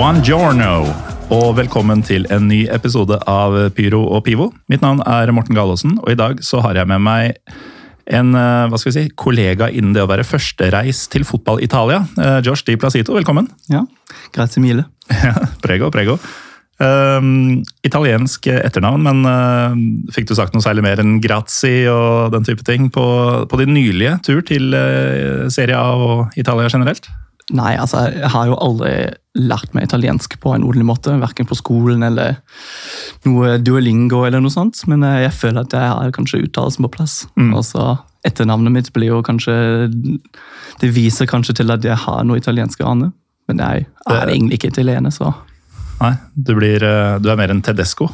Buongiorno, og velkommen til en ny episode av Pyro og Pivo. Mitt navn er Morten Galaasen, og i dag så har jeg med meg en eh, hva skal vi si, kollega innen det å være førstereis til fotball Italia. Eh, Josh Di Placito, velkommen. Ja, grazie mille. prego, prego. Um, italiensk etternavn, men uh, fikk du sagt noe særlig mer enn grazie og den type ting på, på din nylige tur til uh, Serie A og Italia generelt? Nei, altså, jeg har jo aldri lært meg italiensk på en ordentlig måte. Verken på skolen eller noe duolingo eller noe sånt. Men jeg føler at jeg har kanskje uttalelsen på plass. Mm. Og så Etternavnet mitt blir jo kanskje Det viser kanskje til at jeg har noe italienske aner. Men jeg er egentlig ikke italiener, så Nei, du, blir, eh, du er mer enn tedesco.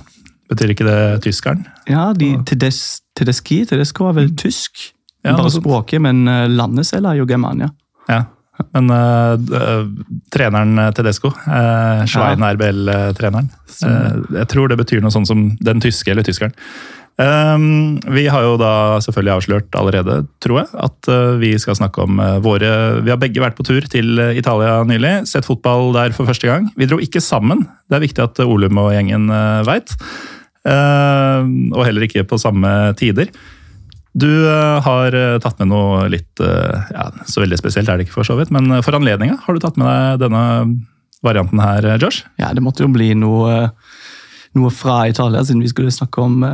Betyr ikke det tyskeren? Ja, de, tedes, tedeski, tedesco er vel mm. tysk. Ja, Bare språket, men eh, landet selv er jo Germania. Ja, men uh, treneren Tedesco, uh, Svein ja. RBL-treneren, uh, jeg tror det betyr noe sånn som den tyske eller tyskeren. Um, vi har jo da selvfølgelig avslørt allerede, tror jeg, at uh, vi skal snakke om uh, våre Vi har begge vært på tur til Italia nylig, sett fotball der for første gang. Vi dro ikke sammen, det er viktig at Olum og gjengen uh, veit. og heller ikke på samme tider. Du uh, har uh, tatt med noe litt uh, ja, Så veldig spesielt er det ikke, for så vidt. Men for anledninga har du tatt med deg denne varianten her, Josh? Ja, det måtte jo bli noe, noe fra Italia, siden vi skulle snakke om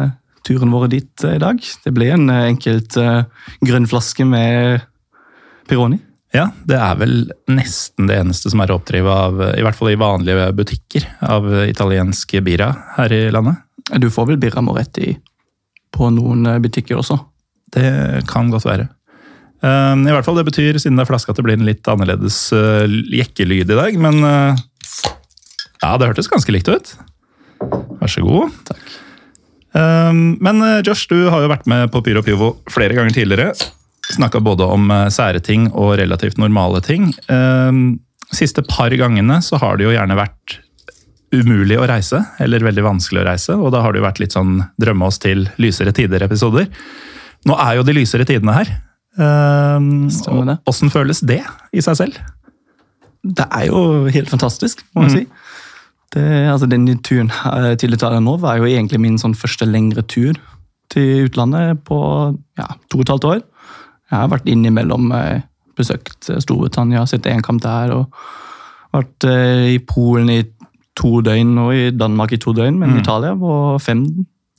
turen vår dit i dag. Det ble en enkelt grønn flaske med Pironi. Ja, det er vel nesten det eneste som er å oppdrive av, i hvert fall i vanlige butikker, av italiensk bira her i landet. Du får vel birra Moretti på noen butikker også? Det kan godt være. Um, I hvert fall Det betyr, siden det er flaske, at det blir en litt annerledes uh, jekkelyd i dag. Men uh, ja, det hørtes ganske likt ut. Vær så god. Takk. Um, men uh, Josh, du har jo vært med på Pyro Pivo flere ganger tidligere. Snakka både om sære ting og relativt normale ting. Um, siste par gangene så har det jo gjerne vært umulig å reise, eller veldig vanskelig å reise. Og da har det jo vært litt sånn drømme oss til lysere tider-episoder. Nå er jo de lysere tidene her. Um, Stemmer det. Åssen føles det i seg selv? Det er jo helt fantastisk, må jeg mm. si. Det, altså, denne turen til Italia nå var jo egentlig min sånn første lengre tur til utlandet på ja, to og et halvt år. Jeg har vært innimellom eh, besøkt Storbritannia, sett én kamp der. og Vært eh, i Polen i to døgn og i Danmark i to døgn, men mm. Italia på fem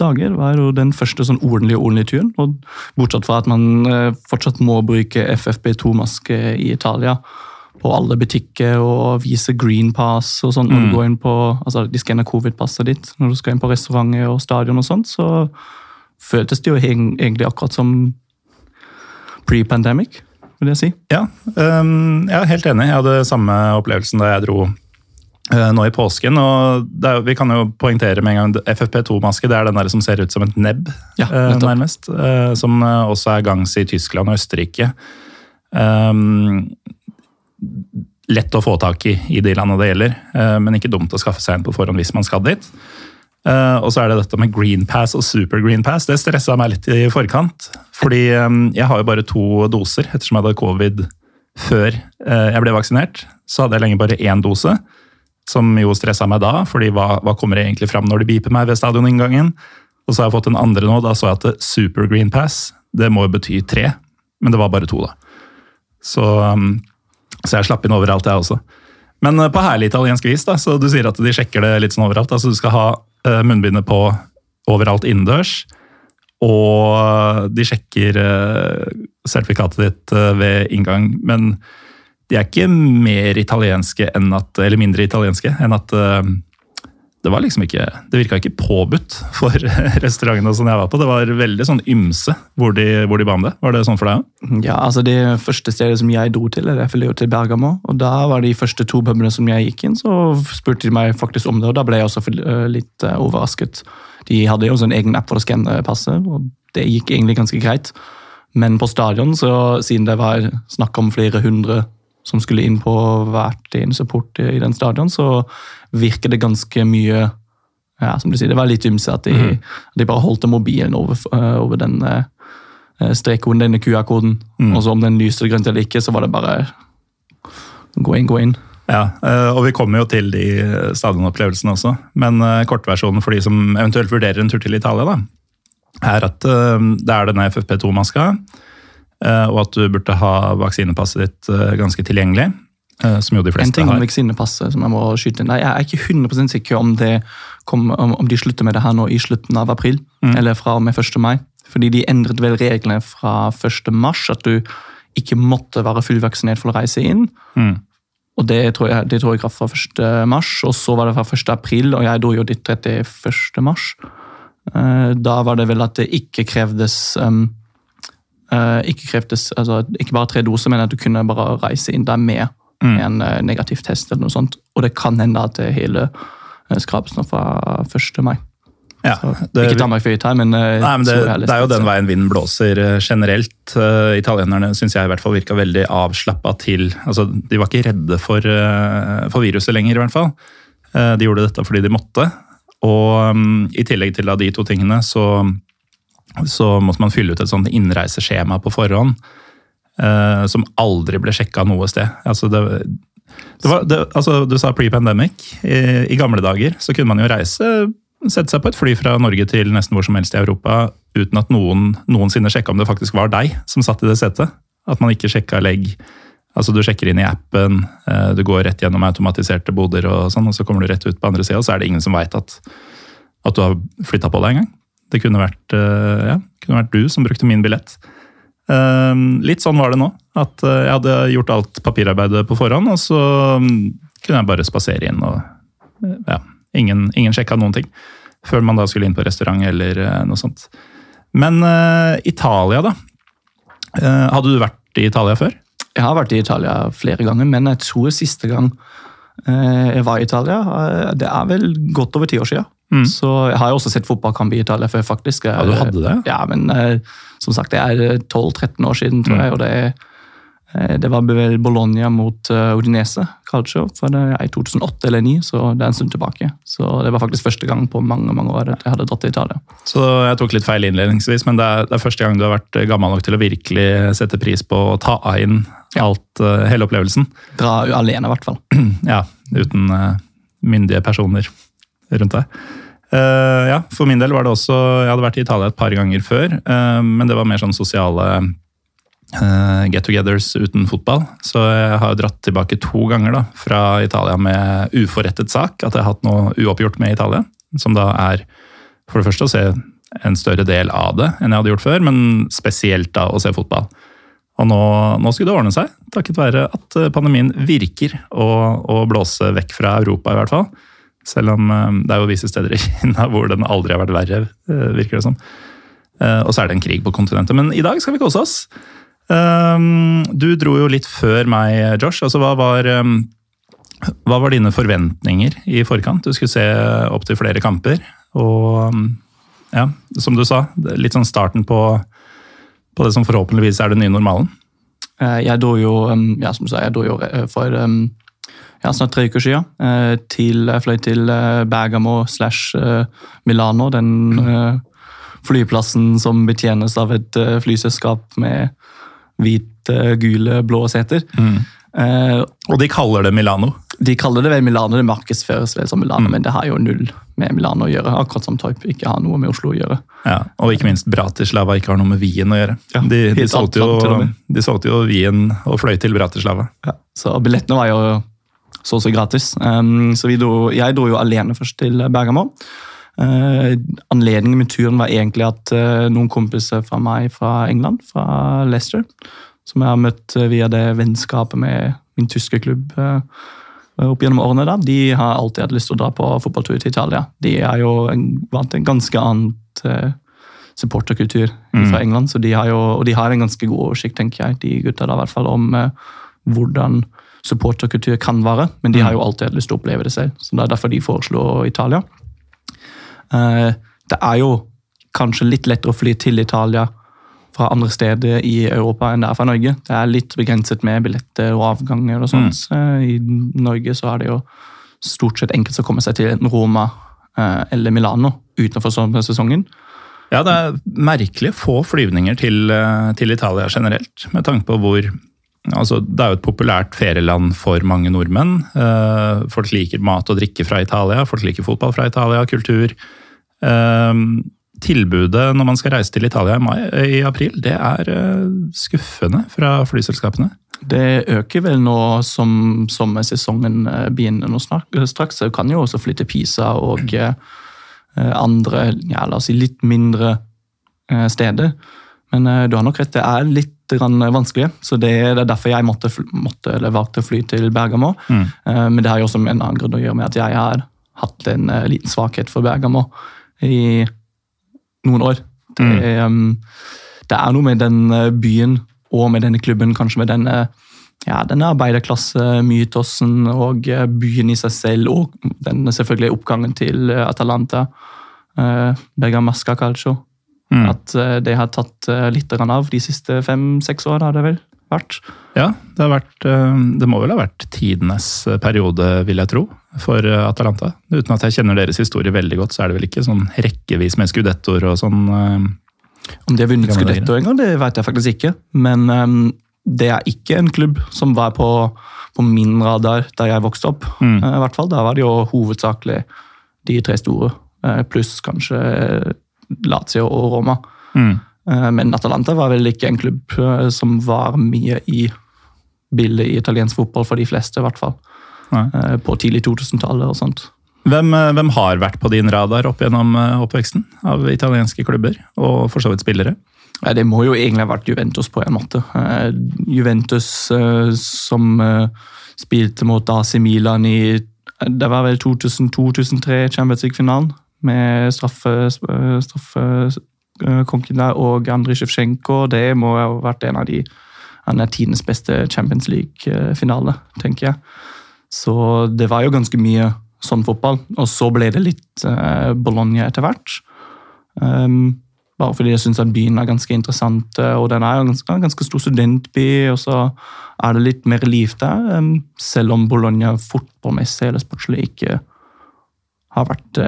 dager var jo den første sånn ordentlige ordentlige turen. og Bortsett fra at man eh, fortsatt må bruke FFP2-maske i Italia på alle butikker og vise green pass og sånn. når mm. du går inn på altså De skanner covid-passet ditt når du skal inn på restauranter og stadion og sånt. Så føltes det jo egentlig akkurat som pre-pandemic, vil jeg si. Ja, um, jeg er helt enig. Jeg hadde samme opplevelsen da jeg dro nå i påsken. og er, Vi kan jo poengtere med en gang FFP2-maske det er den der som ser ut som et nebb, ja, eh, nærmest. Eh, som også er gangs i Tyskland og Østerrike. Um, lett å få tak i i de landene det gjelder, men ikke dumt å skaffe seg en på forhånd hvis man skal dit. og så er det dette med green pass og super green pass. Det stressa meg litt i forkant. Fordi jeg har jo bare to doser ettersom jeg hadde covid før jeg ble vaksinert. Så hadde jeg lenge bare én dose. Som jo stressa meg da, fordi hva, hva kommer egentlig fram når de beeper meg ved stadioninngangen? Og så har jeg fått en andre nå, da så jeg at super green pass det må jo bety tre. Men det var bare to, da. Så, um, så jeg slapp inn overalt, jeg også. Men uh, på herlig italiensk vis, da, så du sier at de sjekker det litt sånn overalt. altså Du skal ha uh, munnbindet på overalt innendørs. Og uh, de sjekker sertifikatet ditt ved inngang. Men de er ikke mer italienske at, eller mindre italienske enn at uh, det var liksom ikke, det virka ikke påbudt for restaurantene som jeg var på. Det var veldig sånn ymse hvor de, hvor de ba om det. Var det sånn for deg òg? Ja, altså det første stedet som jeg dro til, det jo til Bergamo. og Da var de første to pubene som jeg gikk inn, så spurte de meg faktisk om det. og Da ble jeg også eh, litt uh, overrasket. De hadde jo en egen app for å skanne passet, og det gikk egentlig ganske greit. Men på stadion, så siden det var snakk om flere hundre som skulle inn på hvert eneste port i den stadion, så virker det ganske mye ja, som du sier, Det var litt ymse at de, mm. de bare holdt mobilen over, uh, over den uh, strekkoden, denne QR-koden. Mm. Og så om den lyste grønt eller ikke, så var det bare gå inn, gå inn. Ja, og vi kommer jo til de stadionopplevelsene også. Men kortversjonen for de som eventuelt vurderer en tur til Italia, da, er at det er denne FFP2-maska, og at du burde ha vaksinepasset ditt ganske tilgjengelig. Eh, som jo de fleste har. En ting om vaksinepasset som jeg må skyte inn. Jeg er ikke 100% sikker om, kom, om, de slutter med det her nå i slutten av april, mm. eller fra og med 1. mai. Fordi de endret vel reglene fra 1. mars, at du ikke måtte være fullvaksinert for å reise inn. Mm. Og det tror jeg, det tror jeg fra 1. mars, og så var det fra 1. april, og jeg dro jo dit 31. mars. Eh, da var det vel at det ikke krevdes um, ikke kreftes, altså ikke bare tre doser, men at du kunne bare reise inn der med mm. en uh, negativ test eller noe sånt. Og det kan hende at det hele uh, skrapes nå fra 1. mai. Ja, det, ikke meg for her, men, nei, men det, det, er jo den veien vinden blåser generelt. italienerne syns jeg i hvert fall virka veldig avslappa til altså, De var ikke redde for, for, viruset lenger, i hvert fall. de gjorde dette fordi de måtte. Og um, i tillegg til da, de to tingene, så, så måtte man fylle ut et sånt innreiseskjema på forhånd. Eh, som aldri ble sjekka noe sted. Altså det, det var, det, altså du sa pre-pandemic. I, I, gamle dager så kunne man jo reise, sette seg på et fly fra Norge til nesten hvor som helst i Europa uten at noen noensinne sjekka om det faktisk var deg som satt i det setet. At man ikke sjekka legg. Altså Du sjekker inn i appen, uh, du går rett gjennom automatiserte boder, og sånn, og så kommer du rett ut på andre sida, og så er det ingen som veit at, at, du har flytta på deg engang. Det kunne vært, uh, ja, kunne vært du som brukte min billett. Ehm, litt sånn var det nå. At eh, jeg hadde gjort alt papirarbeidet på forhånd, og så mm, kunne jeg bare spasere inn. og eh, ja, Ingen, ingen sjekka noen ting. Før man da skulle inn på restaurant eller eh, noe sånt. Men uh, Italia, da. Uh, hadde du vært i Italia før? Jeg har vært i Italia flere ganger, men jeg tror siste gang uh, jeg var i Italia, det er vel godt over ti år siden. Mm. Så jeg har jo også sett fotballkamp i Italia før, faktisk. Ja, du hadde det? Ja, men som sagt, det er 12-13 år siden, tror mm. jeg. og det, eh, det var vel Bologna mot uh, Udinese Calcio for det er i 2008 eller 2009, så det er en stund tilbake. Så Det var faktisk første gang på mange mange år at jeg hadde dratt til Italia. Så jeg tok litt feil innledningsvis, men det er, det er første gang du har vært gammel nok til å virkelig sette pris på å ta inn alt, ja. hele opplevelsen? Dra alene, i hvert fall. Ja, uten uh, myndige personer rundt deg. Uh, ja, For min del var det også Jeg hadde vært i Italia et par ganger før, uh, men det var mer sånn sosiale uh, get-togethers uten fotball. Så jeg har dratt tilbake to ganger da, fra Italia med uforrettet sak. At jeg har hatt noe uoppgjort med Italia. Som da er for det første å se en større del av det enn jeg hadde gjort før, men spesielt da å se fotball. Og nå, nå skulle det ordne seg, takket være at pandemien virker å blåse vekk fra Europa, i hvert fall. Selv om eh, det er jo visse steder i Kina hvor den aldri har vært verre, eh, virker det som. Eh, og så er det en krig på kontinentet. Men i dag skal vi kose oss. Du dro jo litt før meg, Josh. Altså, hva var, hva var dine forventninger i forkant? Du skulle se opptil flere kamper. Og ja, som du sa, litt sånn starten på, på det som forhåpentligvis er den nye normalen. Jeg dro jo, ja, som du sa, jeg dro jo for ja, snart tre uker siden. Eh, til, jeg fløy til eh, Bergamo slash eh, Milano, den flyplassen som betjenes av et flyselskap med hvite, gule, blå seter. Mm. og de kaller det Milano? De kaller det vel Milano, det markedsføres vel som Milano, mm. men det har jo null med Milano å gjøre. Akkurat som Torp ikke har noe med Oslo å gjøre. Ja, Og ikke minst Bratislava ikke har noe med Wien å gjøre. Ja, de, de, solgte jo, de solgte jo Wien og fløy til Bratislava. Ja, så billettene var jo så å si gratis. Um, så dro, jeg dro jo alene først til Bergamo. Uh, anledningen med turen var egentlig at uh, noen kompiser fra meg fra England, fra Leicester, som jeg har møtt uh, via det vennskapet med min tyske klubb opp gjennom årene, da, de har alltid hatt lyst til å dra på fotballtur til Italia. De er jo vant til en ganske annen supporterkultur mm. fra England, så de har jo, og de har en ganske god oversikt, tenker jeg, de gutta da, i hvert fall, om hvordan supporterkultur kan være, men de har jo mm. alltid hatt lyst til å oppleve det selv. så Det er derfor de foreslår Italia. Eh, det er jo kanskje litt lettere å fly til Italia fra andre steder i Europa enn det er fra Norge. Det er litt begrenset med billetter og avganger og sånt. Mm. Eh, I Norge så er det jo stort sett enkelt å komme seg til enten Roma eh, eller Milano utenfor sesongen. Ja, det er merkelig få flyvninger til, til Italia generelt, med tanke på hvor altså, det er jo et populært ferieland for mange nordmenn. Uh, folk liker mat og drikke fra Italia, folk liker fotball fra Italia, kultur. Uh, tilbudet når man skal reise til Italia i, mai, i april, det er uh, skuffende fra flyselskapene. Det øker vel nå som sommersesongen begynner nå straks. Du kan jo også flytte Pisa og andre ja, la oss si litt mindre steder. Men du har nok rett, det er litt vanskelig. Så det er derfor jeg måtte, måtte eller valgte å fly til Bergamo. Mm. Eh, men det har jo også en annen grunn å gjøre med at jeg har hatt en eh, liten svakhet for Bergamo i noen år. Det, mm. det er noe med den eh, byen og med denne klubben, kanskje med denne ja, denne arbeiderklassemytosen og byen i seg selv, og den selvfølgelig oppgangen til Atalanta. Bergamasca Calcio. Mm. At eh, det har tatt eh, litt av de siste fem-seks årene, har det vel vært? Ja, det, har vært, eh, det må vel ha vært tidenes periode, vil jeg tro, for Atalanta. Uten at jeg kjenner deres historie veldig godt, så er det vel ikke sånn rekkevis med skudettoer og sånn. Om de har vunnet skudetto en gang, det vet jeg faktisk ikke. Men um, det er ikke en klubb som var på, på min radar da jeg vokste opp. Mm. Uh, i hvert fall, Da var det jo hovedsakelig de tre store, uh, pluss kanskje Lazio og Roma. Mm. Eh, men Atalanta var vel ikke en klubb eh, som var mye i bildet i italiensk fotball for de fleste, i hvert fall. Nei. Eh, på tidlig 2000-tallet og sånt. Hvem, hvem, har vært på din radar opp gjennom oppveksten av italienske klubber, og for så vidt spillere? Det må jo egentlig ha vært Juventus på en måte. Juventus som spilte mot AC Milan i det var vel 2002-2003 Champions League-finalen med straffekonken straffe der og Andrij Sjevtsjenko. Det må ha vært en av de han er tidenes beste Champions League-finale, tenker jeg. Så det var jo ganske mye sånn fotball. Og så ble det litt uh, Bologna etter hvert. Um, bare fordi jeg syns byen er ganske interessant, eh, og den er en ganske, ganske, stor studentby. Og så er det litt mer liv der, um, selv om Bologna fotballmessig eller sportslig ikke har vært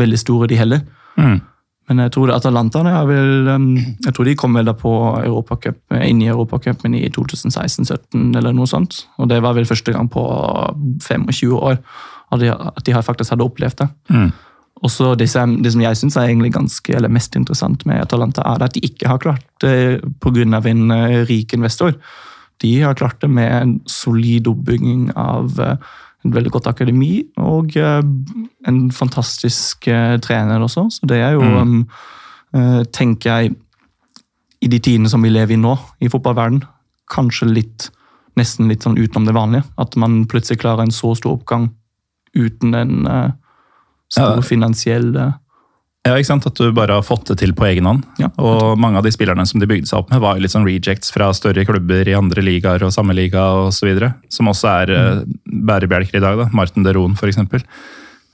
veldig store, de heller. Mm. Men jeg tror Atalanta vel, um, jeg tror de kom vel da på Europacup, inn i Europacupen i 2016-2017 eller noe sånt. Og det var vel første gang på 25 år at de, at de faktisk hadde opplevd det. Mm. Og så det, det som jeg syns er egentlig ganske, eller mest interessant med Atalanta, er at de ikke har klart det pga. en uh, rik investor. De har klart det med en solid oppbygging av uh, et veldig godt akademi og eh, en fantastisk eh, trener også. Så det er jo, mm. um, tenker jeg, i de tidene som vi lever i nå i fotballverden, kanskje litt nesten litt sånn utenom det vanlige. At man plutselig klarer en så stor oppgang uten en stor finansiell ja, ikke sant? At du bare har fått det til på egen hånd. Ja, og mange av de spillerne som de bygde seg opp med, var jo litt sånn rejects fra større klubber i andre ligaer og samme liga osv. Som også er mm. uh, bærebjelker i dag. da, Martin Deron f.eks.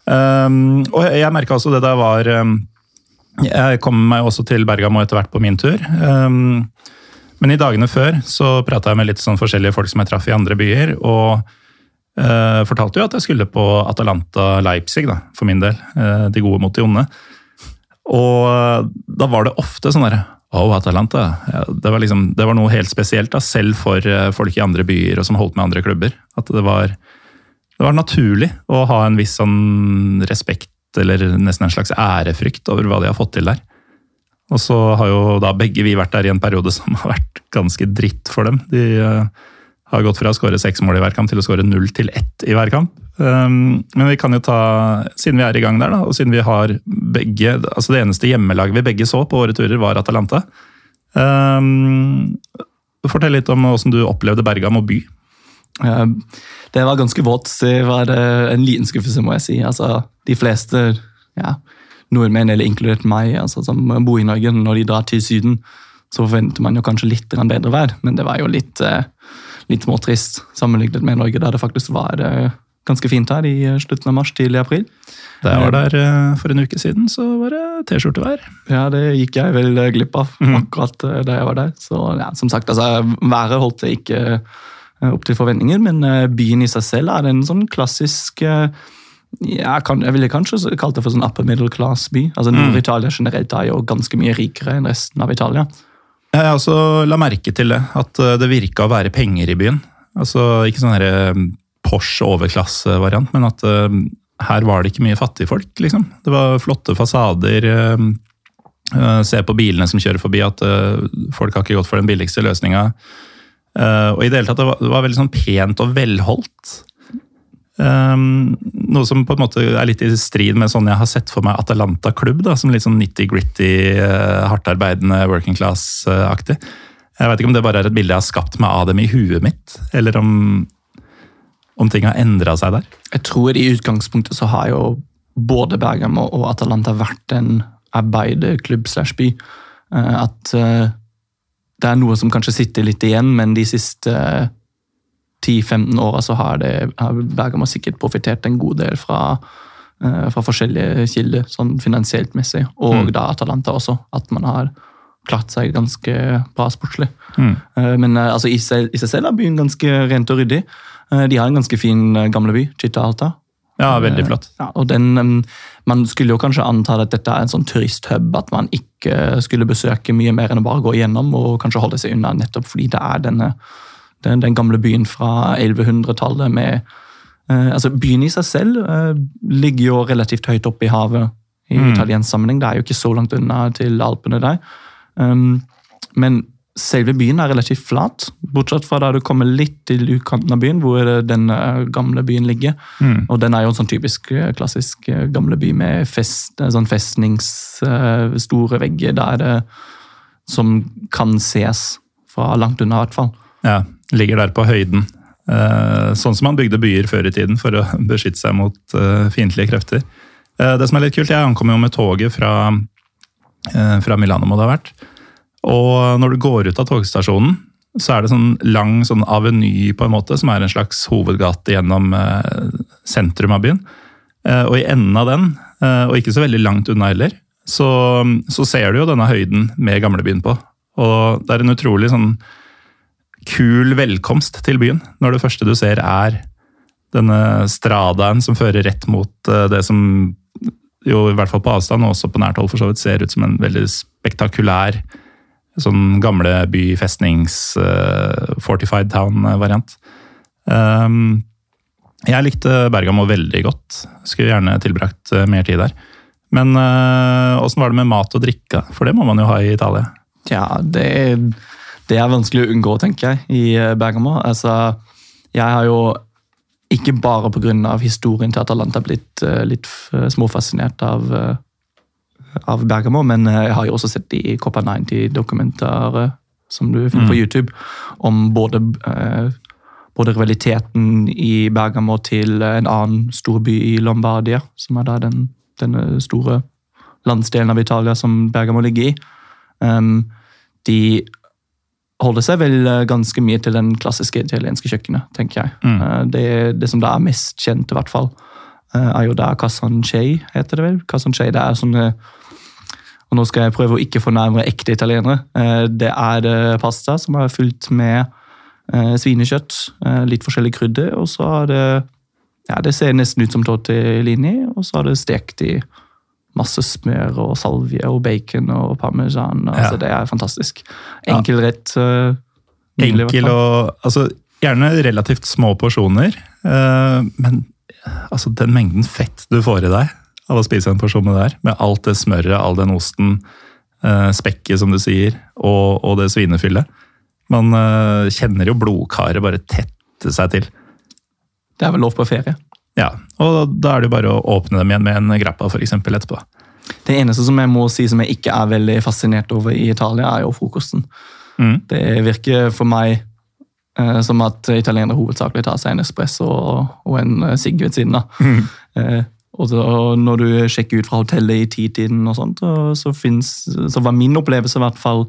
Um, og jeg merka også det da jeg var um, Jeg kom meg også til Bergamo etter hvert på min tur. Um, men i dagene før så prata jeg med litt sånn forskjellige folk som jeg traff i andre byer. og uh, fortalte jo at jeg skulle på Atalanta Leipzig, da, for min del. Uh, de gode mot de onde. Og eh, da var det ofte sånn derre Oh, Atalanta. Ja, det, var liksom, det, var noe helt spesielt, da, selv for eh, folk i andre byer og som holdt med andre klubber. At det var, det var naturlig å ha en viss sånn respekt, eller nesten en slags ærefrykt over hva de har fått til der. Og så har jo da begge vi vært der i en periode som har vært ganske dritt for dem. De uh, har gått fra å skåre seks mål i hver kamp til å skåre null til ett i hver kamp. Um, men vi kan jo ta, siden vi er i gang der, da, og siden vi har begge altså Det eneste hjemmelaget vi begge så på våre turer, var Atalanta. Um, fortell litt om hvordan du opplevde Bergamo by. Det var ganske vått. Det var eh, en liten skuffelse, må jeg si. Altså, de fleste ja, nordmenn, eller inkludert meg, altså, som bor i Norge, når de drar til Syden, så forventer man jo kanskje litt bedre vær. Men det var jo litt, eh, litt småtrist sammenlignet med Norge, da det faktisk var eh, ganske fint her i eh, slutten av mars, tidlig april. Da jeg var der eh, for en uke siden, så var det T-skjortevær. Ja, det gikk jeg vel eh, glipp av mhm. akkurat da jeg var der. Så ja, som sagt, altså, været holdt det ikke opp til forventninger, men byen i seg selv er en sånn klassisk jeg, kan, jeg ville kanskje kalt det for sånn upper middle class by. Altså. Nord-Italia generelt er jo ganske mye rikere enn resten av Italia. Jeg også la merke til det, at eh, det virka å være penger i byen. Altså Ikke sånn her Porsche overklassevariant, men at uh, her var det ikke mye fattigfolk, liksom. Det var flotte fasader. Uh, se på bilene som kjører forbi, at uh, folk har ikke gått for den billigste løsninga. og i det hele tatt, det var, det var veldig sånn pent og velholdt. Um, noe som på en måte er litt i strid med sånn jeg har sett for meg Atalanta klubb, da, som litt sånn nitty-gritty, uh, hardtarbeidende, working class-aktig. Jeg vet ikke om det bare er et bilde jeg har skapt meg av dem i huet mitt, eller om, om ting har endra seg der. Jeg tror i utgangspunktet så har jo både Bergamo og Atalanta vært en arbeiderklubb slash by. Uh, at uh, det er noe som kanskje sitter litt igjen, men de siste 10-15 åra så har, det, har Bergamo sikkert profittert en god del fra, uh, fra forskjellige kilder, sånn finansielt messig. Og mm. da Atalanta også. At man har klart seg ganske bra sportslig. Mm. Uh, men uh, altså, i, seg, i, seg, selv er byen ganske rent og ryddig. de har en ganske fin gamle by, Chita Alta. Ja, veldig flott. Ja, og den, Man skulle jo kanskje anta at dette er en sånn turisthub, at man ikke skulle besøke mye mer enn å bare gå igjennom og kanskje holde seg unna, nettopp fordi det er denne den, den gamle byen fra 1100-tallet med eh, altså Byen i seg selv eh, ligger jo relativt høyt oppe i havet i mm. italiensk sammenheng. Det er jo ikke så langt unna til Alpene der. Um, men selve byen er relativt flat, bortsett fra da du kommer litt til utkanten av byen, hvor den gamle byen ligger. Mm. Og den er jo en sånn typisk eh, klassisk eh, gamle by med fest, sånn festningsstore vegger der det, som kan ses fra langt unna, i hvert fall. Ja, ligger der på høyden. Eh, sånn som man bygde byer før i tiden for å beskytte seg mot eh, fiendtlige krefter. Eh, det som er litt kult, Jeg ankom jo med toget fra, fra Milano, må det ha vært. Og når du går ut av togstasjonen, så er det sånn lang sånn aveny på en måte, som er en slags hovedgate gjennom sentrum av byen. Og i enden av den, og ikke så veldig langt unna heller, så, så ser du jo denne høyden med gamlebyen på. Og det er en utrolig sånn kul velkomst til byen. Når det første du ser er denne stradaen som fører rett mot eh, det som jo i hvert fall på avstand og også på nært hold for så vidt ser ut som en veldig spektakulær sånn gamle by, festnings, uh, town-variant. Um, jeg likte Bergamo veldig godt. Skulle gjerne tilbrakt mer tid der. Men åssen uh, var det med mat og drikke? For det må man jo ha i Italia. Ja, det det er vanskelig å unngå, tenker jeg, i eh, Bergamo. Altså, jeg har jo ikke bare pga. historien til Atalanta blitt uh, litt uh, småfascinert av, av, Bergamo, men jeg har jo også sett de Copa 90-dokumentarer som du finner mm. på YouTube, om både, både rivaliteten i Bergamo til en annen storby i Lombardia, som er da den, denne store landsdelen av Italia som Bergamo ligger i. Um, de holder seg vel eh, ganske mye til den klassiske italienske kjøkkenet, tenker jeg. Mm. Eh, det, det, som da er mest kjent, i hvert fall, eh, er jo da casancei, heter det vel. Casancei, det er sånne og nå skal jeg prøve å ikke fornærme ekte italienere. Det er pasta som er fylt med svinekjøtt, litt forskjellig krydder, og så har det ja, Det ser nesten ut som tortellini, og så har det stekt i masse smør og salvie og bacon og parmesan. Altså, ja. Det er fantastisk. Enkel rett. Uh, Enkel og altså, Gjerne relativt små porsjoner, uh, men altså, den mengden fett du får i deg av å spise en porsjon med det her, med alt det smøret, all den osten, uh, spekket som du sier, og, og det svinefyllet Man kjenner jo blodkaret bare tette seg til. Det er vel lov på ferie? Ja, og da er det jo bare å åpne dem igjen med en grappa for eksempel, etterpå. Det eneste som jeg må si som jeg ikke er veldig fascinert over i Italia, er jo frokosten. Mm. Det virker for meg eh, som at italienere hovedsakelig tar seg en espresso og, og en eh, sigg ved siden av. Mm. Eh, og, så, og når du sjekker ut fra hotellet i titiden, og sånt, og så, finnes, så, var min opplevelse i hvert fall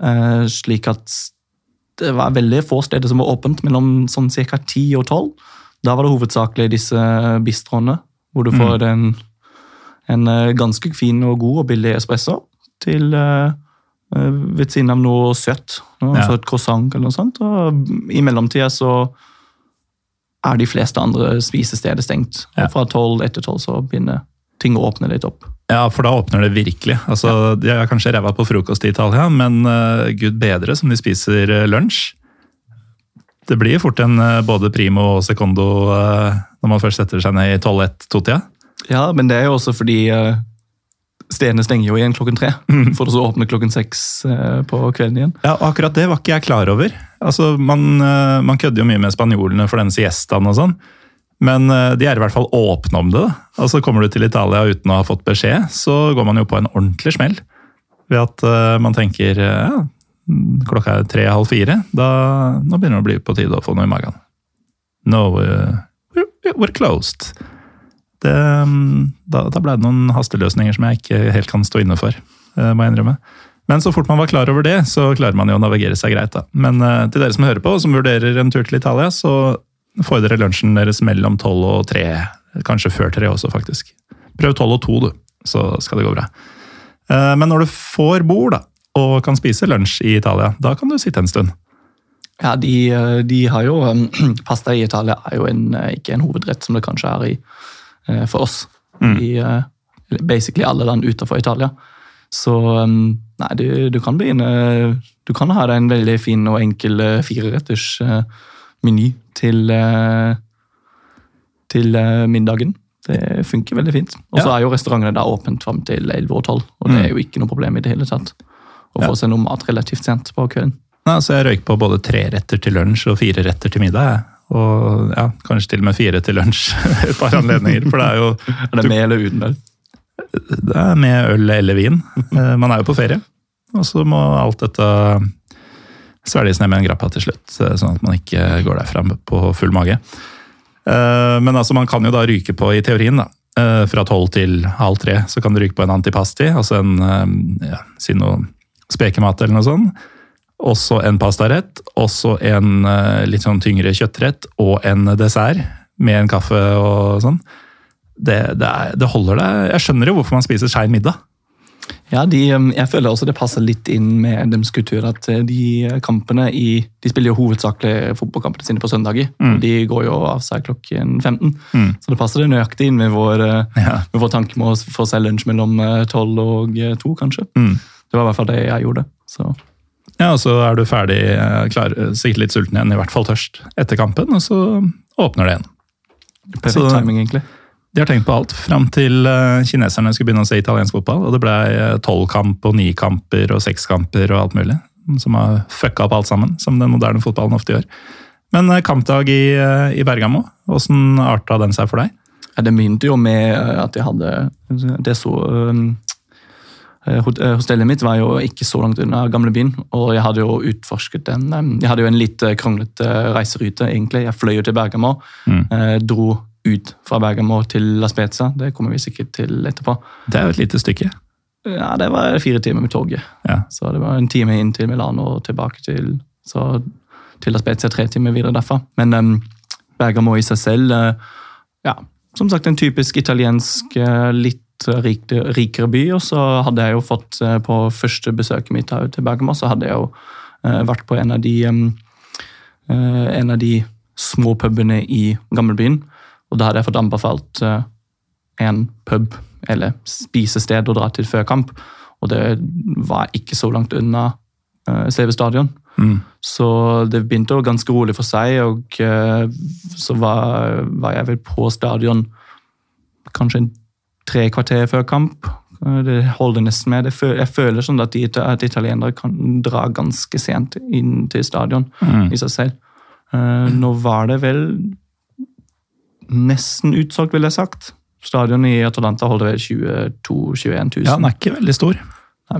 eh, slik at det var veldig få steder som var åpent mellom sånn ca. 10 og 12. Da var det hovedsakelig disse bistroene, hvor du får mm. en, en, eh, ganske fin og god og billig espresso til uh, ved siden av noe søtt. Noe ja. søtt croissant eller noe sånt. Og i mellomtida så er de fleste andre spisesteder stengt. Ja. Og fra tolv etter tolv så begynner ting å åpne litt opp. Ja, for da åpner det virkelig. Altså, ja. De har kanskje ræva på frokost i Italia, men uh, gud bedre som de spiser lunsj. Det blir fort en uh, både primo og secondo når man først setter seg ned i 12-1-2-tida. Ja, men det er jo også fordi stedene stenger jo igjen klokken tre. Mm. For så åpne klokken seks på kvelden igjen. Ja, og Akkurat det var ikke jeg klar over. Altså, Man, man kødder jo mye med spanjolene for den siestaen og sånn. Men eh, de er i hvert fall åpne om det. Da. Altså Kommer du til Italia uten å ha fått beskjed, så går man jo på en ordentlig smell. Ved at man tenker eh, ja, klokka er tre-halv fire. Da nå begynner det å bli på tide å få noe i magen. No, uh, we're, we're closed. Det, um, da, da ble det noen hasteløsninger som jeg ikke helt kan stå inne for, uh, må jeg innrømme. Men så fort man var klar over det, så klarer man jo å navigere seg greit. da. Men til dere som hører på, og som vurderer en tur til Italia, så får dere lunsjen deres mellom tolv og tre. Kanskje før tre også, faktisk. Prøv tolv og to, du, så skal det gå bra. Eh, men når du får bord da, og kan spise lunsj i Italia, da kan du sitte en stund. Ja, de, eh, de har jo Pasta i Italia er jo en, eh, ikke en hovedrett som det kanskje er i, for oss. Mm. I basically alle land utenfor Italia. Så nei, du, du, kan begynne Du kan ha deg en veldig fin og enkel fireretters meny til, eh, til eh, middagen. Det funker veldig fint. Og så ja. er jo restaurantene da åpent fram til 11 og 12, og det er mm. jo ikke noe problem i det hele tatt. Å få seg noe mat relativt sent på kvelden. Ja, så jeg røyk på både tre retter til lunsj og fire retter til middag. Og ja, kanskje til og med fire til lunsj et par anledninger. For det er jo Er det med eller uten øl? Det er med øl eller vin. Eh, man er jo på ferie. Og så må alt dette svelges ned med en grappa til slutt, eh, sånn at man ikke går derfra på full mage. Eh, men altså, man kan jo da ryke på, i teorien, da, fra tolv til halv tre, så kan du ryke på en antipasti, altså en ja, si noe spekemat eller noe sånt. Også en pastarett, også en litt sånn tyngre kjøttrett og en dessert med en kaffe og sånn. Det, det, er, det holder deg. Jeg skjønner jo hvorfor man spiser skeiv middag. Ja, de, um, jeg føler også det passer litt inn med deres kultur. at uh, De kampene i, de spiller jo hovedsakelig fotballkampene sine på søndager. Mm. De går jo av seg klokken 15. Mm. Så det passer det nøyaktig inn med vår, uh, ja. med vår tanke med å få seg lunsj mellom 12 uh, og 2, kanskje. Mm. Det var i hvert fall det jeg gjorde. Så. Ja, og så er du ferdig, klar, sikkert litt sulten igjen, i hvert fall tørst, etter kampen, og så åpner det igjen. Perfekt så, timing, egentlig. De har tenkt på alt, fram til uh, kineserne skulle begynne å se italiensk fotball. Og det ble tolv tolvkamp og nikamper og sekskamper og alt mulig. Som har fucka opp alt sammen, som den moderne fotballen ofte gjør. Men kampdag i, i Bergamo, åssen arta den seg for deg? Ja, det begynte jo med at jeg hadde Det så Hostellet mitt var jo ikke så langt unna gamlebyen, og jeg hadde jo utforsket den. Jeg hadde jo en litt kronglete reiserute, egentlig. Jeg fløy jo til Bergamo, mm. dro ut fra Bergamo til La Spezia. Det kommer vi sikkert til etterpå. Det er jo et lite stykke. Ja, det var fire timer med toget. Ja. Så det var en time inn til Milano og tilbake til, så, til La Spezia. Tre timer videre derfra. Men um, Bergamo i seg selv uh, ja, Som sagt en typisk italiensk, uh, litt rik, rikere by. Og så hadde jeg jo fått uh, på første besøket mitt til Bergamo, så hadde jeg jo vært på en av de en av de små pubene i gamlebyen. Og da hadde jeg fått anbefalt en pub eller spisested å dra til før kamp. Og det var ikke så langt unna uh, eh, CV stadion. Mm. Så det begynte jo ganske rolig for seg, og så var, var, jeg vel på stadion kanskje en tre kvarter før kamp. Det holder nesten med. Jeg føler sånn at, at italienere kan dra ganske sent inn til stadion mm. i seg selv. Nå var det vel nesten utsolgt, vil jeg sagt. Stadionet i Atalanta holder vel 22 000-21 000. Ja, Den er ikke veldig stor.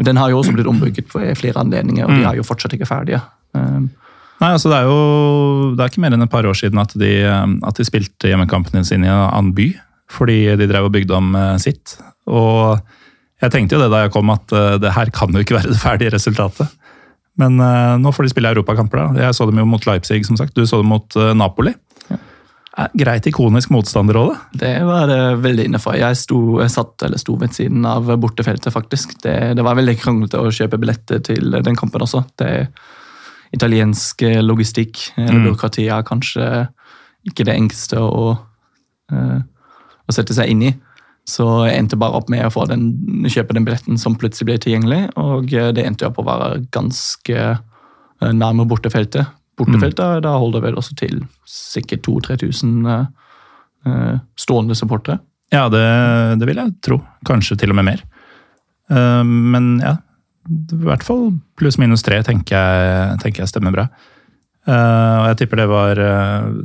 Den har jo også blitt ombygget på flere anledninger, og mm. de er jo fortsatt ikke ferdige. Um, Nei, altså Det er jo det er ikke mer enn et par år siden at de, at de spilte hjemmekampene sine i en annen by. Fordi de drev og bygde om uh, sitt. Og jeg tenkte jo det da jeg kom, at uh, det her kan jo ikke være det ferdige resultatet. Men uh, nå får de spille europakamper. da. Jeg så dem jo mot Leipzig, som sagt. Du så dem mot Napoli greit ikonisk motstanderrolle. Det var det veldig innafor. Jeg, jeg satt eller sto ved siden av bortefeltet, faktisk. Det, det var veldig kranglete å kjøpe billetter til den kampen også. Det Italiensk logistikk eller mm. byråkrati er kanskje ikke det enkleste å, uh, å sette seg inn i. Så jeg endte bare opp med å få den, kjøpe den billetten som plutselig ble tilgjengelig. Og det endte opp å være ganske nærme bortefeltet. Bortefeltet mm. da holder vel også til sikkert 2000-3000 uh, stående supportere. Ja, det, det, vil jeg tro. Kanskje til og med mer. Uh, men ja, i hvert fall pluss-minus tre tenker jeg, tenker jeg stemmer bra. Uh, og jeg tipper det var,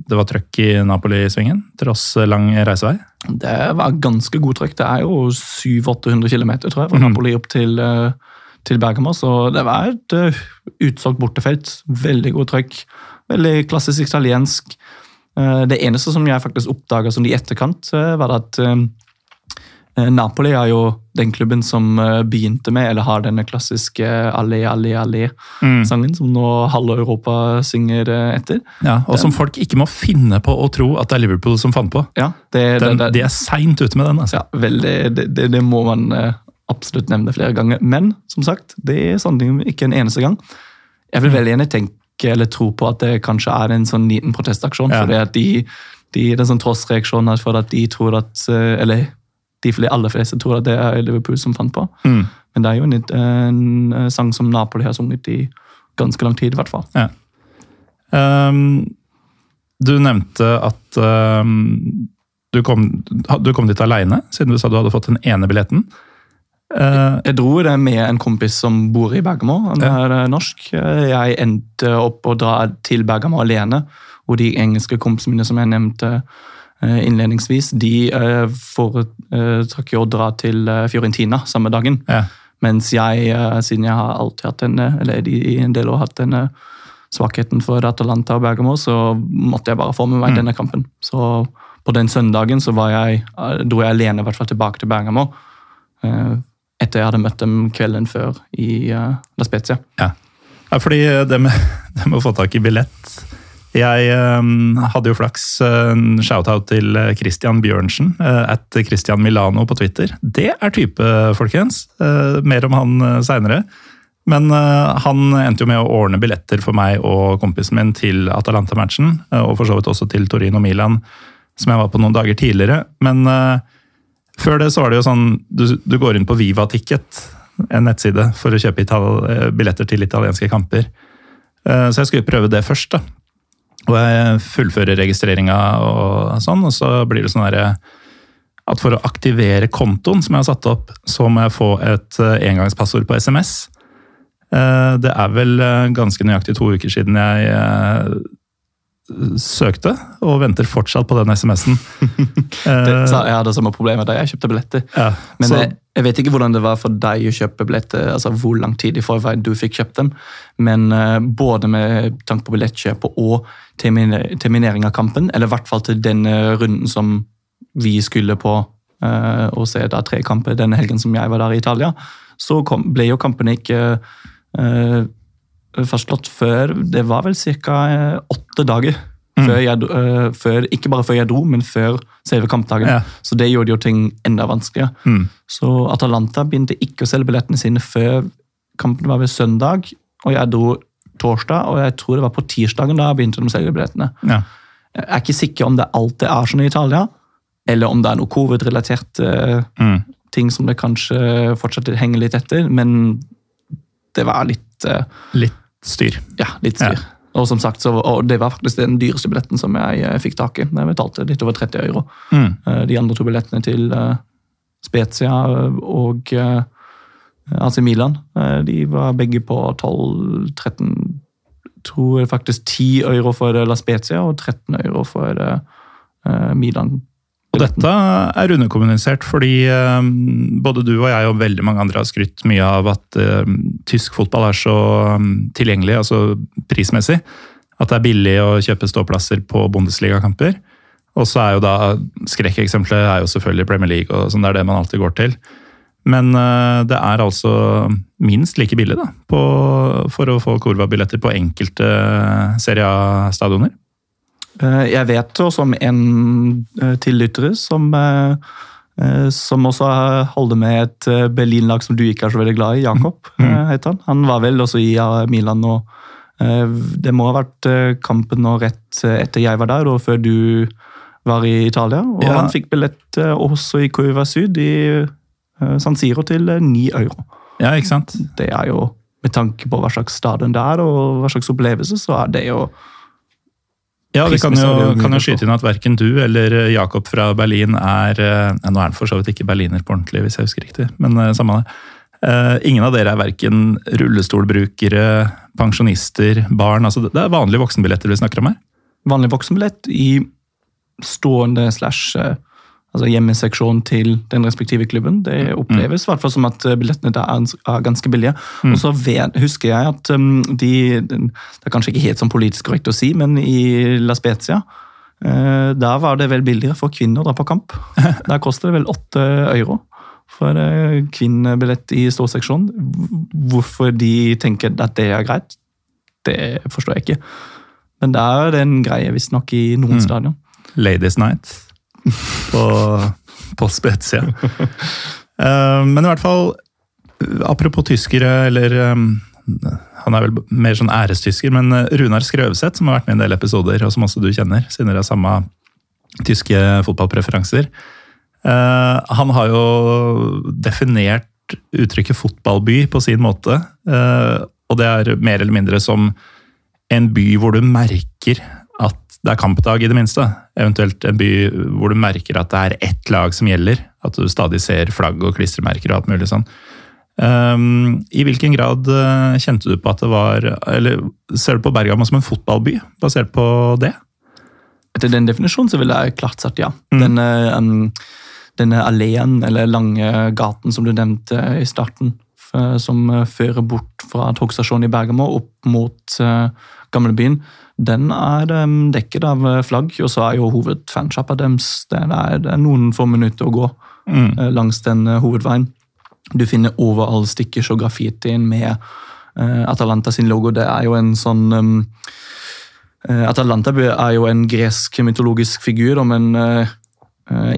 det var trøkk i Napoli-svingen, tross lang reisevei? Det var ganske god trøkk. Det er jo 700-800 km tror jeg, fra mm. Napoli opp til, til Bergamo. Så det var et utsolgt bortefelt. Veldig god trøkk. Veldig klassisk italiensk. Det eneste som jeg faktisk oppdaga som i etterkant, var at Eh, Napoli er jo den klubben som eh, begynte med, eller har denne klassiske Ali, Ali, Ali-sangen, mm. som nå halve Europa synger eh, etter. Ja, Og den, som folk ikke må finne på å tro at det er Liverpool som fant på. Ja, det, den, det, det, de er seint ute med den. altså. Ja, veldig, det, må man absolutt nevne flere ganger. Men som sagt, det er sånne ikke en eneste gang. Jeg vil mm. veldig gjerne tenke eller tro på at det kanskje er en sånn liten protestaksjon. Ja. fordi at de, de, Det er en sånn trossreaksjon for at de tror at Eller de aller fleste tror at det er Liverpool som fant på. Mm. Men det er jo en, en, eh, sang som Napoli har sunget i ganske lang tid, i hvert fall. Ja. Um, du nevnte at um, du, kom, du, kom, dit aleine, siden du sa du hadde fått den ene billetten. Uh, jeg dro det med en kompis som bor i Bergamo. Han er ja. Eh, norsk. Jeg endte opp å dra til Bergamo alene. Og de engelske kompisene mine som jeg nevnte, Eh, innledningsvis, de eh, foretrakk jo å dra til eh, Fiorentina samme dagen. Ja. Mens jeg, siden jeg har alltid hatt denne, eller i en del år hatt denne svakheten for Atalanta og Bergamo, så måtte jeg bare få med meg mm. denne kampen. Så på den søndagen så jeg, dro jeg alene i hvert fall tilbake til Bergamo. Etter jeg hadde møtt dem kvelden før i La Spezia. Ja, ja fordi det med, det med å få tak i billett jeg um, hadde jo flaks. En shout-out til eh, Christian Bjørnsen, uh, at Christian Milano på Twitter. Det er type, folkens. Mer om han seinere. Men han endte jo med å ordne billetter for meg og kompisen min til Atalanta-matchen. og for så vidt også til Torino Milan, som jeg var på noen dager tidligere. Men før det så var det jo sånn Du, du går inn på Viva Ticket, en nettside, for å kjøpe billetter til italienske kamper. Så jeg skulle prøve det først. da. Og jeg fullfører registreringa og sånn, og så blir det sånn derre at for å aktivere kontoen som jeg har satt opp, så må jeg få et eh, engangspassord på SMS. Eh, det er vel eh, ganske nøyaktig to uker siden jeg søkte, og venter fortsatt på den SMS-en. jeg hadde samme problemet da jeg kjøpte billetter. Ja, Men jeg, jeg, vet ikke hvordan det var for deg å kjøpe billetter, altså hvor lang tid i forveien du fikk kjøpt dem, men uh, både med tanke på billettkjøp og terminering av kampen, eller i hvert fall til den runden som vi skulle på uh, og se da tre kamper denne helgen som jeg var der i Italia, så kom, ble jo kampene ikke uh, fastslått før Det var vel ca. Eh, åtte dager. Mm. Før jeg, uh, før, ikke bare før jeg dro, men før selve kampdagen. Ja. Så det gjorde jo ting enda vanskeligere. Mm. Så Atalanta begynte ikke å selge billettene sine før kampen var ved søndag. Og jeg dro torsdag, og jeg tror det var på tirsdagen da begynte de å selge billettene. Ja. Jeg er ikke sikker om det alltid er sånn i Italia, eller om det er noe covid-relatert uh, mm. ting som det kanskje fortsatt henger litt etter, men det var litt uh, Litt styr. Ja, litt styr. Ja. Og som sagt, så, og det var faktisk den dyreste billetten som jeg, uh, fikk tak i. Jeg betalte litt over 30 euro. Mm. Uh, de andre to billettene til uh, Spezia og uh, AC Milan de var begge på 12-13 Tror jeg faktisk 10 euro for La Spezia og 13 euro for Milan. Og dette er underkommunisert fordi um, både du og jeg og veldig mange andre har skrytt mye av at um, tysk fotball er så um, tilgjengelig, altså prismessig. At det er billig å kjøpe ståplasser på Bundesliga-kamper. Og så er jo da skrekkeksempelet er jo selvfølgelig Premier League, og sånn det er det man alltid går til. Men det er altså minst like billig da, på, for å få korva billetter på enkelte Serie A-stadioner. Eh, jeg vet også om en eh, tillyttere som, eh, som også holder med et Berlin-lag som du ikke er så veldig glad i. Jakob mm. heter han. Han var vel også i Milan nå. Det må ha vært kampen nå rett etter jeg var der, og før du var i Italia. Og Ja. han fikk billett også i Curva Syd i San Siro til ni 9 euro. Ja, ikke sant? Det er jo, med tanke på hva slags stadion det er, og hva slags opplevelse, så er det jo Ja, vi kan det jo, kan jo skyte inn at verken du eller eh, Jakob fra Berlin er eh, Nå er han for så vidt ikke berliner på ordentlig, hvis jeg husker riktig, men eh, samme det. Ingen av dere er verken rullestolbrukere, pensjonister, barn. altså Det er vanlige voksenbilletter vi snakker om her. vanlig voksenbillett i stående slash altså hjemmeseksjon til den respektive klubben. Det oppleves i hvert fall som at eh, billettene der er, ganske billige. Og så husker jeg at um, de Det er kanskje ikke helt sånn politisk korrekt å si, men i La Spezia eh, der var det vel billigere for kvinner å dra på kamp. Der koster det vel åtte euro for eh, kvinnebillett i ståseksjonen. Hvorfor de tenker at det er greit, det forstår jeg ikke. Men det er en greie visstnok i noen stadion. Ladies Night på, på Spezia. Eh, men i hvert fall, apropos tyskere, eller eh, Han er vel mer sånn ærestysker, men eh, Runar Skrøvseth, som har vært med i en del episoder, og som også du kjenner, siden dere har samme tyske fotballpreferanser. Eh, han har jo definert uttrykket fotballby på sin måte. og det er mer eller mindre som en by hvor du merker det er kampdag, i det minste. Eventuelt en by hvor du merker at det er ett lag som gjelder. At du stadig ser flagg og klistremerker og alt mulig sånn. Um, I hvilken grad eh, kjente du på at det var Eller ser du på Bergamo som en fotballby, basert på det? Etter den definisjonen så ville jeg klart sagt ja. Mm. Denne, um, denne alleen, eller lange gaten som du nevnte i starten, som uh, fører bort fra togstasjonen i Bergamo opp mot uh, gamlebyen, den er um, dekket av uh, flagg, og så er jo hovedfansjappa deres det er, det er noen få minutter å gå Mm. uh, langs den uh, hovedveien. Du finner overall stickers og graffitien med uh, Atalanta sin logo. Det er jo en sånn um, Eh, Atalanta er jo en gresk mytologisk figur om en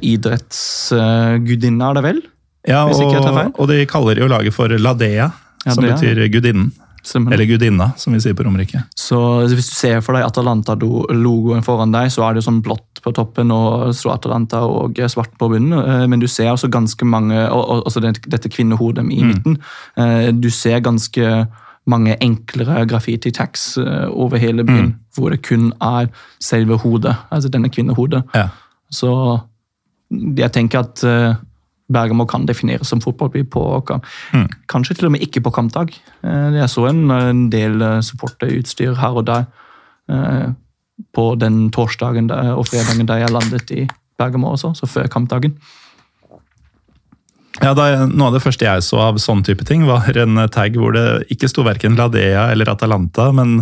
idrettsgudinne, er det vel? Ja, og, og de kaller jo laget for Ladea, som betyr gudinnen. Som- Eller gudinna, som vi sier på Romerike. Så hvis du ser for deg Atalanta-logoen foran deg, så er det sånn blått på toppen og så Atalanta og svart på bunnen. eh, Men du ser også ganske mange, og, og, dette kvinnehodet i midten. Eh, Du ser ganske mange enklere graffiti-tags eh, over hele byen, hvor det kun er selve hodet, altså denne kvinnehodet. Ja. Så jeg tenker at Bergamo kan defineres som fotballby på mm. Kanskje til og med ikke på kampdag. Eh, Jeg så en, en del eh, supporterutstyr her og der eh, på den torsdagen og fredagen da jeg landet i Bergamo også, så før kampdagen. Ja, da, Noe av det første jeg så av sånn type ting, var en tag hvor det ikke sto verken Ladea eller Atalanta, men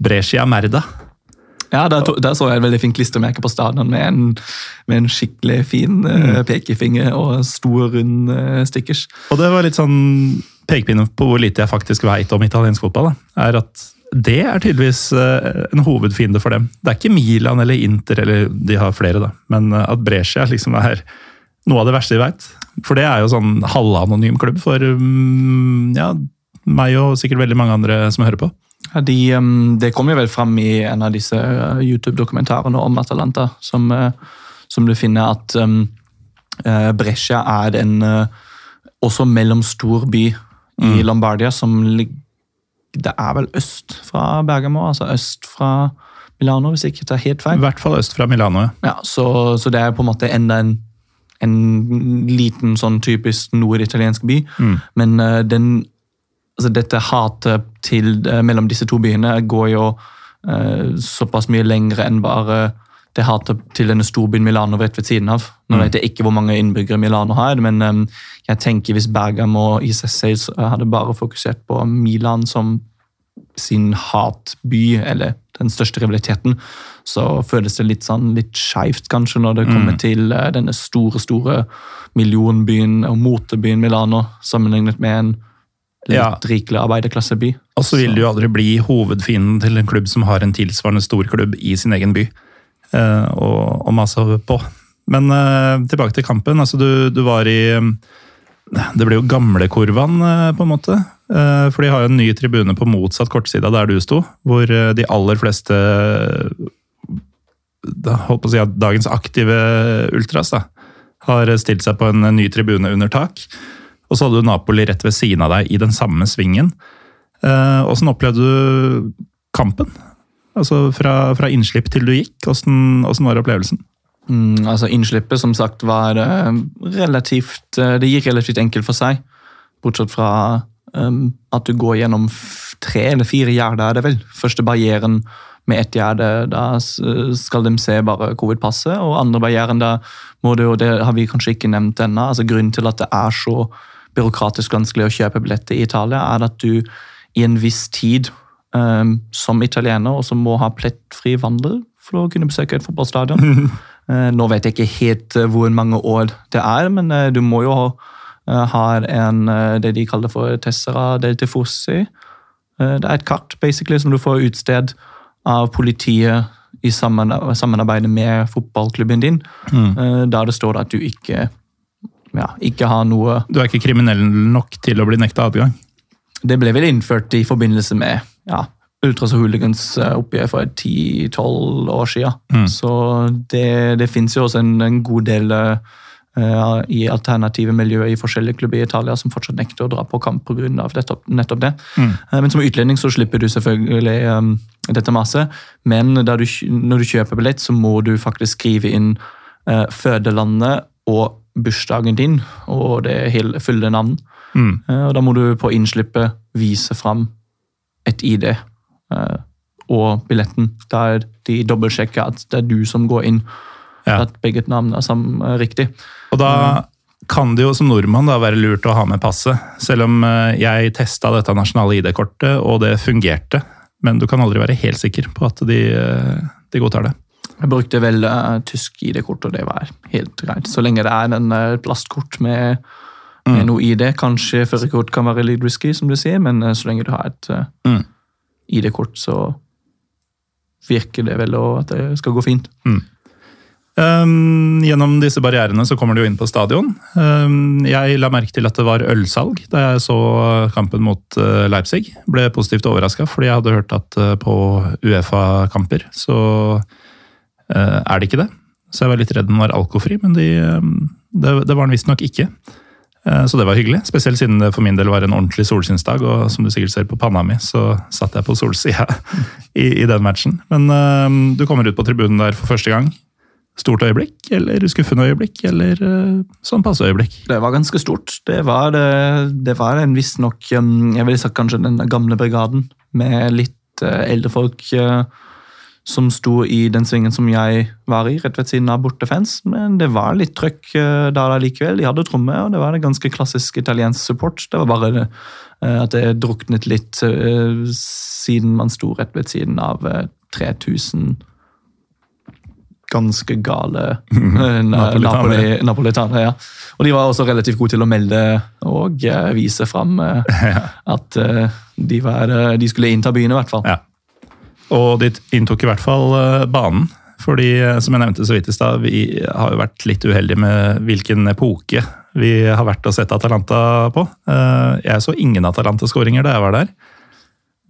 Brescia Merda. Ja, der, to- der så jeg et veldig fint klistremerke på stadion med en, med en skikkelig fin mm. pekefinger og stor, rund eh, stickers. Og det var litt sånn pekepinne på hvor lite jeg faktisk veit om italiensk fotball. Da. er at Det er tydeligvis eh, en hovedfiende for dem. Det er ikke Milan eller Inter, eller de har flere, da, men eh, at Brescia liksom er noe av det verste de veit. For det er jo sånn halvanonym klubb for mm, ja, meg og sikkert veldig mange andre som hører på. De, um, det kom jo vel fram i en av disse uh, YouTube-dokumentarene om Atalanta, som, uh, som du finner at um, uh, Brescia er en også mellomstor by i Lombardia, som ligger Det er vel øst fra Bergamo, altså øst fra Milano, hvis jeg ikke tar helt feil. I hvert fall øst fra Milano. ja. Så, så det er på en måte enda en, en liten sånn typisk norditaliensk by. Men uh, den, altså dette hatet til, eh, mellom disse to byene går jo eh, såpass mye lengre enn bare det hatet til denne storbyen Milano rett ved siden av. Nå vet jeg ikke hvor mange innbyggere Milano har, men um, jeg tenker hvis Bergamo og ISSA hadde bare fokusert på Milan som sin hatby, eller den største rivaliteten, så føles det litt sånn litt skeivt, kanskje, når det kommer til uh, denne store, store millionbyen og motebyen Milano, sammenlignet med en Ja. rikelig arbeiderklasseby. Og så vil du jo aldri bli hovedfienden til en klubb som har en tilsvarende stor klubb i sin egen by. eh, og, og mase på. Men uh, tilbake til kampen. altså Du, du var i eh, Det ble jo gamlekurvan, uh, på en måte. Uh, for de har jo en ny tribune på motsatt kortside der du sto, hvor de aller fleste holdt på å si at dagens aktive ultras da, har stilt seg på en ny tribune under tak. Og så hadde du Napoli rett ved siden av deg i den samme svingen. Åssen opplevde du kampen? Altså fra, fra innslipp til du gikk, hvordan var opplevelsen? Mm, altså Innslippet som sagt var uh, relativt uh, Det gikk relativt enkelt for seg. Bortsett fra um, at du går gjennom tre eller fire gjerder, er det vel. Første barrieren med ett gjerde, da skal de se bare covid-passet. Og andre barrieren, da må du, og det har vi kanskje ikke nevnt ennå, altså grunnen til at det er så byråkratisk vanskelig å kjøpe billetter i Italia, er at du i en viss tid um, som italiener også må ha plettfri vandel for å kunne besøke et fotballstadion. uh, nå vet jeg ikke helt uh, hvor mange år det er, men uh, du må jo ha, ha en, det de kaller for Tessera del Tifosi. det er et kart basically, som du får utsted av politiet i samarbeid med fotballklubben din, mm. der det står at du ikke, ja, ikke har noe Du er ikke kriminell nok til å bli nekta adgang? Det ble vel innført i forbindelse med ja, Ultras og Hooligans eh, for 10-12 år siden. Mm. Så det, det fins jo også en, en, god del uh, i alternative miljøer i forskjellige klubber i Italia som fortsatt nekter å dra på kamp pga. Nettopp det. Mm. Uh, men som utlending så slipper du selvfølgelig um, dette maset. Men du, når du kjøper billett, så må du faktisk skrive inn uh, fødelandet og bursdagen din og det fulle navn. Mm. og Da må du på innslippet vise fram et ID eh, og billetten. Der de dobbeltsjekker at det er du som går inn. Ja. At begge navn er sammen, eh, riktig. Og da kan det jo som nordmann da være lurt å ha med passet. Selv om eh, jeg testa dette nasjonale ID-kortet, og det fungerte. Men du kan aldri være helt sikker på at de, de godtar det. Jeg brukte vel uh, tysk ID-kort, og det var helt greit. Så lenge det er en uh, plastkort med, med mm. noe ID. Kanskje førerkort kan være litt risky, som du sier, men uh, så lenge du har et mm. ID-kort, så virker det vel at det skal gå fint. Mm. Um, gjennom disse barrierene så kommer du inn på stadion. Um, jeg la merke til at det var ølsalg da jeg så kampen mot uh, Leipzig. Ble positivt overraska, fordi jeg hadde hørt at uh, på Uefa-kamper så er det ikke det. Så jeg var litt redd den var alkofri, men de, um, det, det var den visstnok ikke. Eh, så det var hyggelig, spesielt siden det for min del var en ordentlig solskinnsdag. Og som du sikkert ser på panna mi, så satt jeg på solsida i, i, den matchen. Men uh, du kommer ut på tribunen der for første gang. Stort øyeblikk, eller skuffende øyeblikk, eller uh, sånn passe øyeblikk? Det var ganske stort. Det var, det, det var en visstnok um, Jeg ville sagt kanskje den gamle brigaden, med litt uh, eldre folk. Uh, som sto i den svingen som jeg var i, rett ved siden av bortefans. Men det var litt trøkk da der likevel. De hadde tromme, og det var det ganske klassisk italiensk support. Det var bare uh, at det druknet litt uh, siden man sto rett ved siden av 3000 ganske gale napolitanere. Napoli, ja. Og de var også relativt gode til å melde og vise fram at de, var, de, skulle innta byen, i hvert fall. Ja. Og de inntok i hvert fall eh, banen. Fordi, eh, som jeg nevnte så vidt i stad, vi har jo vært litt uheldige med hvilken epoke vi har vært og sett Atalanta på. Eh, jeg så ingen Atalanta-skåringer da jeg var der.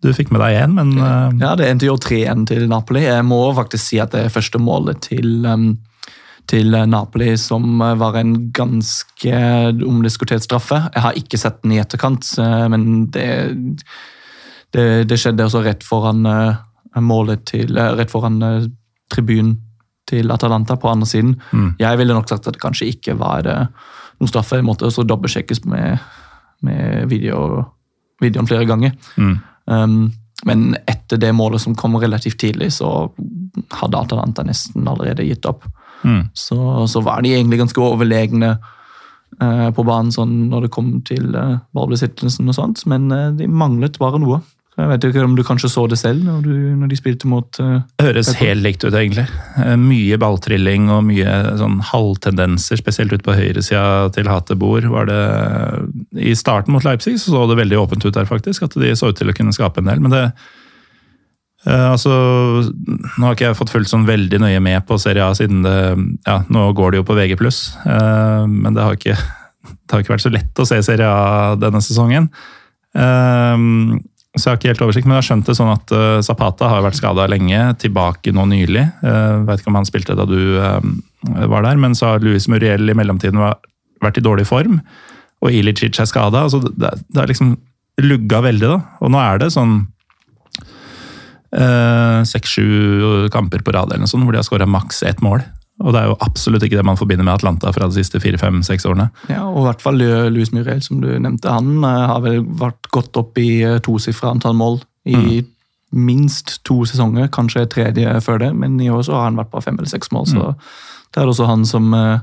Du fikk med deg én, men Ja, det endte jo 3-1 til Napoli. Jeg må faktisk si at det er første målet til, til Napoli som var en ganske omdiskutert straffe. Jeg har ikke sett den i etterkant, men det, det, det skjedde også rett foran målet til, eh, rett foran eh, tribunen til Atalanta på andre siden. Mm. Jeg ville nok sagt at det kanskje ikke var eh, noen straffe. Jeg måtte også dobbeltsjekkes med, med video, videoen flere ganger. Mm. Um, men etter det målet som kom relativt tidlig, så hadde Atalanta nesten allerede gitt opp. Mm. Så, så, var de egentlig ganske overlegne uh, på banen sånn når det kom til uh, ballbesittelsen og sånt, men uh, de manglet bare noe. Jeg vet ikke om du kanskje så det selv når, du, når de spilte mot uh, Høres helt likt ut, egentlig. Eh, mye balltrilling og mye sånn halvtendenser, spesielt ute på høyresida til Hatebor. Var det, I starten mot Leipzig så, så det veldig åpent ut der, faktisk. At de så ut til å kunne skape en del. Men det uh, altså, Nå har ikke jeg fått fulgt sånn veldig nøye med på Serie A siden det ja, Nå går det jo på VG+, uh, men det har, ikke, det har ikke vært så lett å se Serie A denne sesongen. Um, så jeg har ikke helt oversikt, men jeg har skjønt det sånn at uh, Zapata har vært skada lenge, tilbake nå nylig. Uh, vet ikke om han spilte da du uh, var der, men så har Luis Muriel i mellomtiden vært i dårlig form. Og Ilicic er skada. Altså, det, har liksom lugga veldig, da. Og nå er det sånn seks-sju kamper på rad eller noe sånt, hvor de har skåra maks ett mål. Og det er jo absolutt ikke det man forbinder med Atlanta fra de siste fire-fem-seks årene. Ja, og i hvert fall Louis Muriel, som du nevnte. Han uh, har vel vært godt opp i uh, tosifra antall mål i mm. minst to sesonger, kanskje tredje før det, men i år så har han vært på fem eller seks mål. Mm. Så det er også han som uh,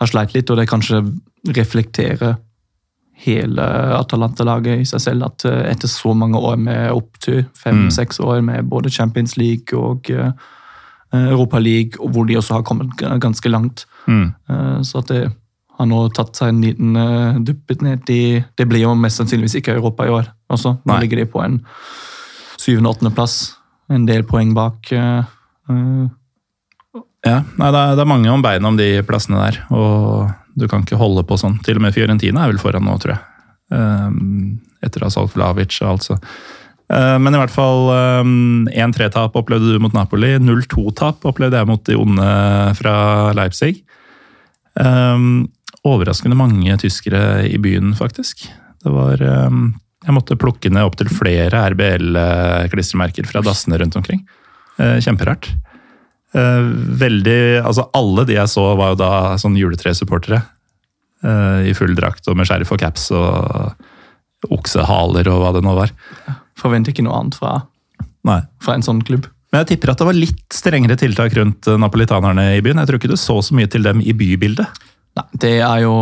har sleit litt, og det kanskje reflekterer hele Atalanta-laget i seg selv. At etter så mange år med opptur, fem-seks mm. år med både Champions League og Eh, Europa League, hvor de også har kommet ganske langt. Mm. Eh, så at det har nå tatt seg en liten uh, duppet ned i Det blir jo mest sannsynligvis ikke Europa i år også. Nå Nei. ligger de på en syvende-åttendeplass. En del poeng bak. Ja, Nei, det, er, det er mange om beinet om de plassene der. Og du kan ikke holde på sånn. Til og med Fiorentina er vel foran nå, tror jeg. Um, etter å ha solgt Eh, men i hvert fall 1-3-tap eh, opplevde du mot Napoli. 0-2-tap opplevde jeg mot de onde fra Leipzig. Eh, overraskende mange tyskere i byen, faktisk. Det var Jeg måtte plukke ned opptil flere RBL-klistremerker fra dassene rundt omkring. Kjemperart. Veldig Altså, alle de jeg så, var jo da sånn juletresupportere. I full drakt og med skjerf og caps og oksehaler og hva det nå var. Forventer ikke noe annet fra, fra, en sånn klubb. Men jeg tipper at det var litt strengere tiltak rundt eh, napolitanerne i byen. Jeg tror ikke du så så mye til dem i bybildet. Nei, det er jo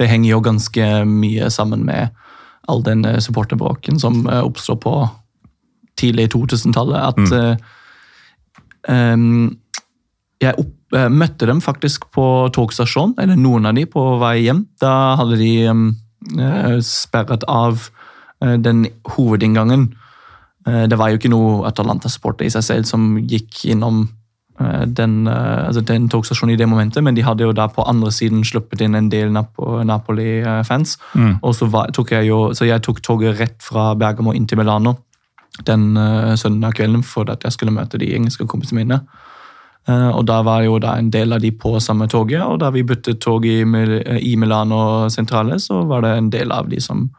Det henger jo ganske mye sammen med all den eh, supporterbråken som eh, oppstår på tidlig 2000-tallet. At mm. um, jeg opp, møtte dem faktisk på togstasjonen, eller noen av de på vei hjem. Da hadde de um, sperret av den hovedinngangen. Eh, det var jo ikke noe Atalanta-supporter i seg selv som gikk innom eh, den, altså den togstasjonen i det momentet, men de hadde jo da på andre siden sluppet inn en del Napoli-fans. Mm. og så, var, tok jeg jo, så jeg tok toget rett fra Bergamo inn til Milano den søndag kvelden for at jeg skulle møte de engelske kompisene mine. og Da var jo da en del av de på samme toget, og da vi byttet tog i, i Milano sentrale, så var det en del av de som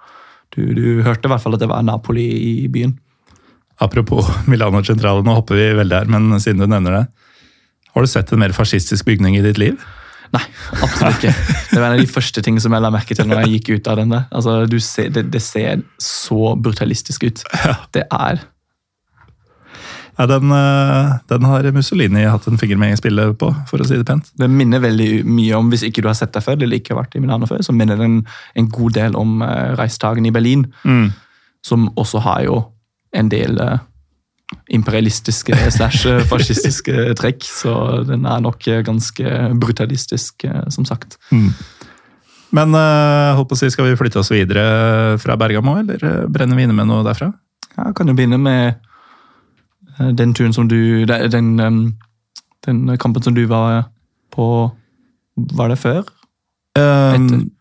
du, du, hørte i hvert fall at det var Napoli i byen. Apropos Milano Centrale, nå hopper vi veldig her, men siden du nevner det. Har du sett en mer fascistisk bygning i ditt liv? Nei, absolutt ikke. Det var en av de første tingene som jeg la merke til når jeg gikk ut av den. Altså, ser, det, det, ser så brutalistisk ut. Det er ja, den, eh, den, har Mussolini hatt en finger med i spillet på, for å si det pent. Den minner veldig mye om, hvis ikke du har sett deg før, eller ikke har vært i Milano før, så minner den en god del om uh, Reichstagen i Berlin. Mm. Som også har jo en del uh, imperialistiske slash fascistiske trekk. Så den er nok ganske brutalistisk, uh, som sagt. Mm. Men håper å si, skal vi flytte oss videre fra Bergamo, eller brenner vi inne med noe derfra? Ja, kan jo begynne med Eh, den turen som du den, den, kampen som du var på Var det før? Um,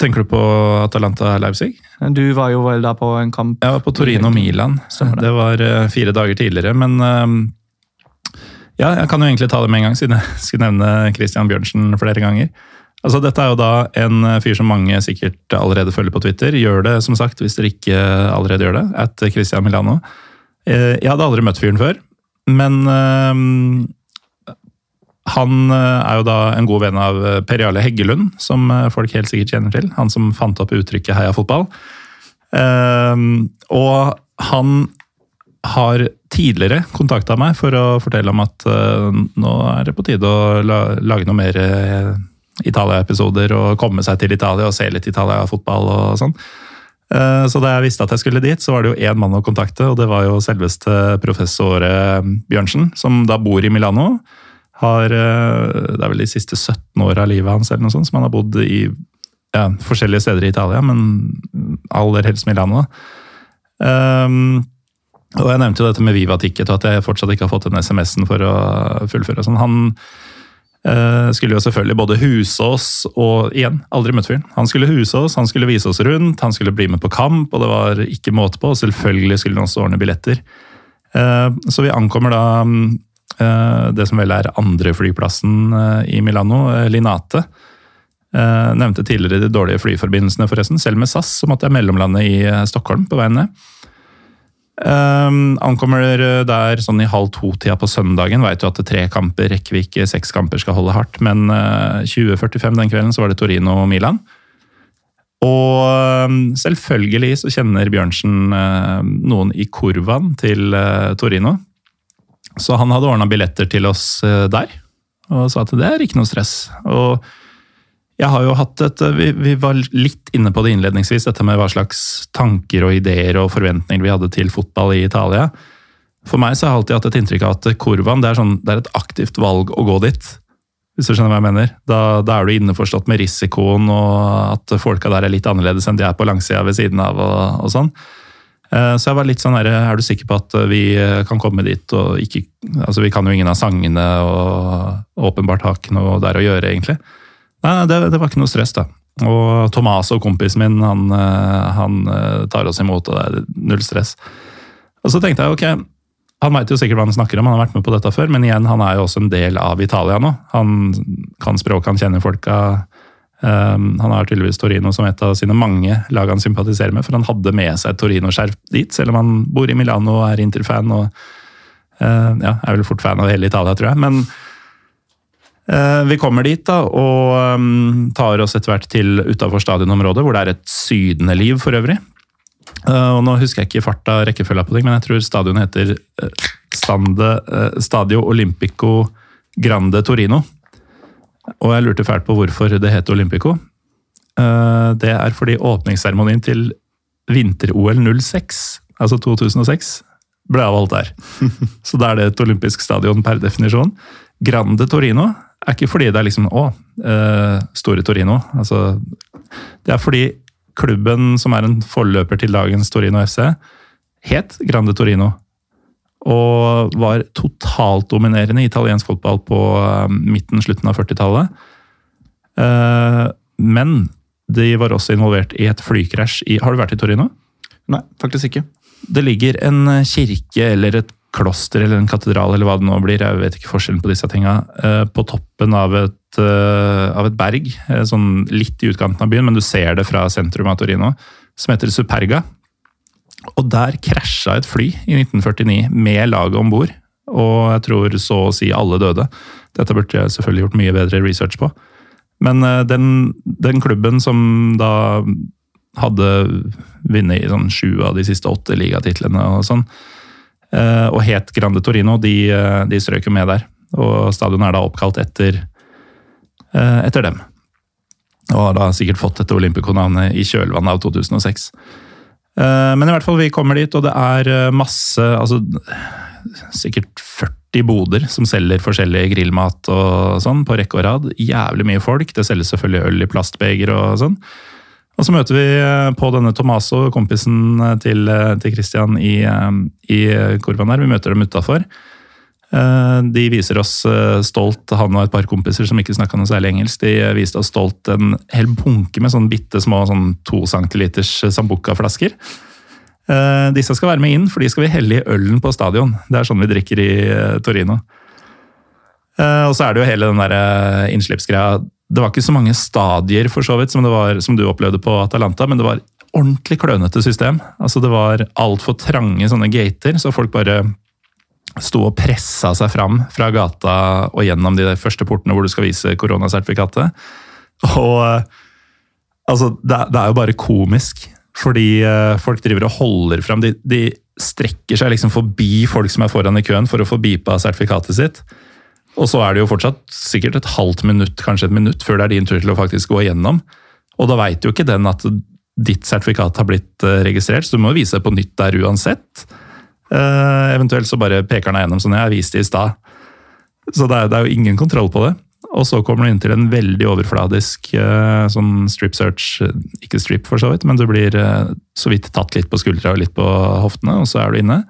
tenker du på Atalanta-Leipzig? Du var jo vel da på en kamp Jeg var på Torino-Milan. Det. det var eh, fire dager tidligere, men um, ja, jeg kan jo egentlig ta det med en gang, siden jeg skulle nevne Christian Bjørnsen flere ganger. Altså, dette er jo da en fyr som mange sikkert allerede følger på Twitter. Gjør det, som sagt, hvis dere ikke allerede gjør det. At Christian Milano. Eh, jeg hadde aldri møtt fyren før, men eh, han eh, er jo da en god venn av Per Jarle Heggelund, som folk helt sikkert kjenner til. Han som fant opp uttrykket 'heia fotball'. Og han har tidligere kontakta meg for å fortelle om at nå er det på tide å lage noe mer Italia-episoder og komme seg til Italia og se litt Italia-fotball og sånn. Eh, så da jeg visste at jeg skulle dit, så var det jo én mann å kontakte, og det var jo selveste professor eh, Bjørnsen, som da bor i Milano. Har, eh, det er vel de siste 17 åra av livet hans eller noe sånt, som han har bodd i ja, forskjellige steder i Italia, men aller helst Milano. Um, og jeg nevnte jo dette med Viva Ticket, og at jeg fortsatt ikke har fått den SMS-en for å fullføre. Sånn. Han Uh, skulle jo selvfølgelig både huse oss og igjen, aldri møtt fyren. Han skulle huse oss, han skulle vise oss rundt, han skulle bli med på kamp, og det var ikke måte på. og Selvfølgelig skulle han også ordne billetter. Uh, så vi ankommer da uh, det som vel er andre flyplassen i Milano, Linate. Nevnte tidligere de dårlige flyforbindelsene, forresten. Selv med SAS så måtte jeg mellomlande i Stockholm på veien ned. Um, ankommer der sånn i halv to-tida på søndagen. Veit jo at tre kamper rekker vi ikke, seks kamper skal holde hardt. Men uh, eh, 20.45 den kvelden så var det Torino og Milan. Og um, selvfølgelig så kjenner Bjørnsen uh, noen i kurvaen til uh, Torino. Så han hadde ordna billetter til oss der, og sa at det er ikke noe stress. Og jeg har jo hatt et, vi, vi, var litt inne på det innledningsvis, dette med hva slags tanker og ideer og forventninger vi hadde til fotball i Italia. For meg så har jeg alltid hatt et inntrykk av at Korvan det er, sånn, det er et aktivt valg å gå dit. Hvis du skjønner hva jeg mener. Da, da, er du innforstått med risikoen og at folka der er litt annerledes enn de er på langsida ved siden av. og, og sånn. Eh, så jeg var litt sånn her, Er du sikker på at vi kan komme dit og ikke altså Vi kan jo ingen av sangene og åpenbart har ikke noe der å gjøre, egentlig. Nei, det, det, var ikke noe stress, da. Og Thomas og kompisen min han, eh, han eh, tar oss imot, og det er null stress. Og så tenkte jeg ok, han veit sikkert hva han snakker om, han har vært med på dette før, men igjen, han er jo også en del av Italia nå. Han kan språk, han kjenner folka. Um, han har tydeligvis Torino som et av sine mange lag han sympatiserer med, for han hadde med seg Torino-skjerf dit, selv om han bor i Milano og er Inter-fan. og uh, ja, er vel fort fan av hele Italia, tror jeg. men vi kommer dit da, og um, tar oss etter hvert til utafor stadionområdet, hvor det er et sydende liv for øvrig. Eh, og nå husker jeg ikke farta rekkefølga på ting, men jeg tror stadionet heter eh, Stande, Stadio Olympico Grande Torino. Og jeg lurte fælt på hvorfor det heter Olympico. Det er fordi åpningsseremonien til vinter-OL 06, altså 2006, ble avholdt der. Så da er det et olympisk stadion per definisjon. Grande Torino er ikke fordi det er liksom Å, uh, Store Torino. Altså, det er fordi klubben som er en forløper til dagens Torino FC, het Grande Torino. Og var totalt dominerende i italiensk fotball på uh, midten, slutten av 40-tallet. Uh, eh, men de var også involvert i et flykrasj i Har du vært i Torino? Nei, faktisk ikke. Det ligger en kirke eller et kloster eller en katedral eller hva det nå blir, jeg vet ikke forskjellen på disse tinga, eh, på toppen av et, eh, av et berg, eh, sånn litt i utkanten av byen, men du ser det fra sentrum av Torino, som heter Superga. Og der krasja et fly i 1949 med laget om bord, og jeg tror så å si alle døde. Dette burde jeg selvfølgelig gjort mye bedre research på. Men den, den klubben som da hadde vunnet i sånn sju av de siste åtte ligatitlene og sånn, og het Grande Torino. De, eh, de strøk jo med der. Og stadionet er da oppkalt etter, eh, etter dem. Og har da sikkert fått dette Olympico-navnet i kjølvannet av 2006. Men i hvert fall, vi kommer dit, og det er masse altså Sikkert 40 boder som selger forskjellig grillmat og sånn, på rekke og rad. Jævlig mye folk. Det selges selvfølgelig øl i plastbeger og sånn. Og så møter vi eh, på denne Tomaso, kompisen eh, til, eh, til Christian i, i kurven her. Vi møter dem utafor. De viser oss stolt, han og et par kompiser som ikke snakka noe særlig engelsk, de viste oss stolt en hel bunke med sånn bitte små sånn to centiliters Sambuca-flasker. Disse skal være med inn, for de skal vi helle i ølen på stadion. Det er sånn vi drikker i Torino. Og så er det jo hele den der innslippsgreia det var ikke så mange stadier for så vidt som, var, som du opplevde på Atalanta, men det var ordentlig klønete system. Altså Det var altfor trange sånne gater, så folk bare sto og pressa seg fram fra gata og gjennom de første portene hvor du skal vise koronasertifikatet. Og altså, det, det, er jo bare komisk, fordi uh, folk driver og holder fram. De, de strekker seg liksom forbi folk som er foran i køen for å få beepa sertifikatet sitt. Og så er det jo fortsatt sikkert et halvt minutt, kanskje et minutt, før det er din tur til å faktisk gå igjennom. Og da veit jo ikke den at ditt sertifikat har blitt eh, registrert, så du må jo vise det på nytt der uansett. Uh, eventuelt så bare peker den gjennom sånn jeg viste det i stad. Så det er, det er, jo ingen kontroll på det. Og så kommer du inn til en veldig overfladisk uh, sånn strip search. Ikke strip, for så vidt, men du blir uh, så vidt tatt litt på skuldra og litt på hoftene, og så er du inne.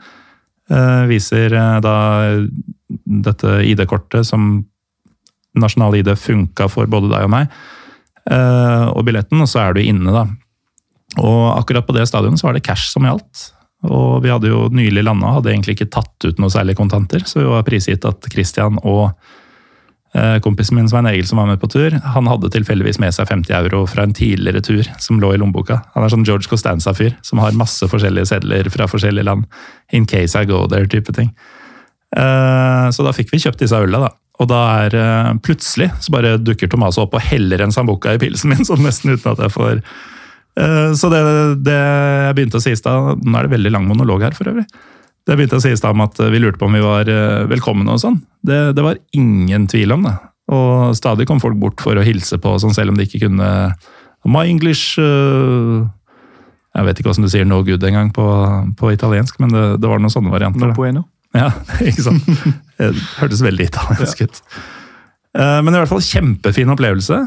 viser da dette ID-kortet som nasjonal ID funka for både deg og meg, og billetten, og så er du inne, da. Og akkurat på det stadionet så var det cash som gjaldt. Og vi hadde jo nylig landa, hadde egentlig ikke tatt ut noe særlig kontanter, så vi var prisgitt at Christian og eh, kompisen min Svein Egil som var med på tur, han hadde tilfeldigvis med seg 50 euro fra en tidligere tur som lå i lommeboka. Han er sånn George Costanza-fyr som har masse forskjellige sedler fra forskjellige land. In case I go there, type ting. Eh, så da fikk vi kjøpt disse øla, da. Og da er eh, plutselig så bare dukker Tomaso opp og heller en sambuca i pilsen min, sånn nesten uten at jeg får Eh, så det, det, jeg begynte å si i stad Nå er det veldig lang monolog her, for øvrig. Det jeg begynte å si i stad om at vi lurte på om vi var velkomne og sånn. Det, det, var ingen tvil om det. Og stadig kom folk bort for å hilse på, sånn selv om de ikke kunne My English Jeg vet ikke hvordan du sier no good engang på, på italiensk, men det, det, var noen sånne varianter. No bueno. Ja, ikke sant. Det hørtes veldig italiensk ut. Men i hvert fall kjempefin opplevelse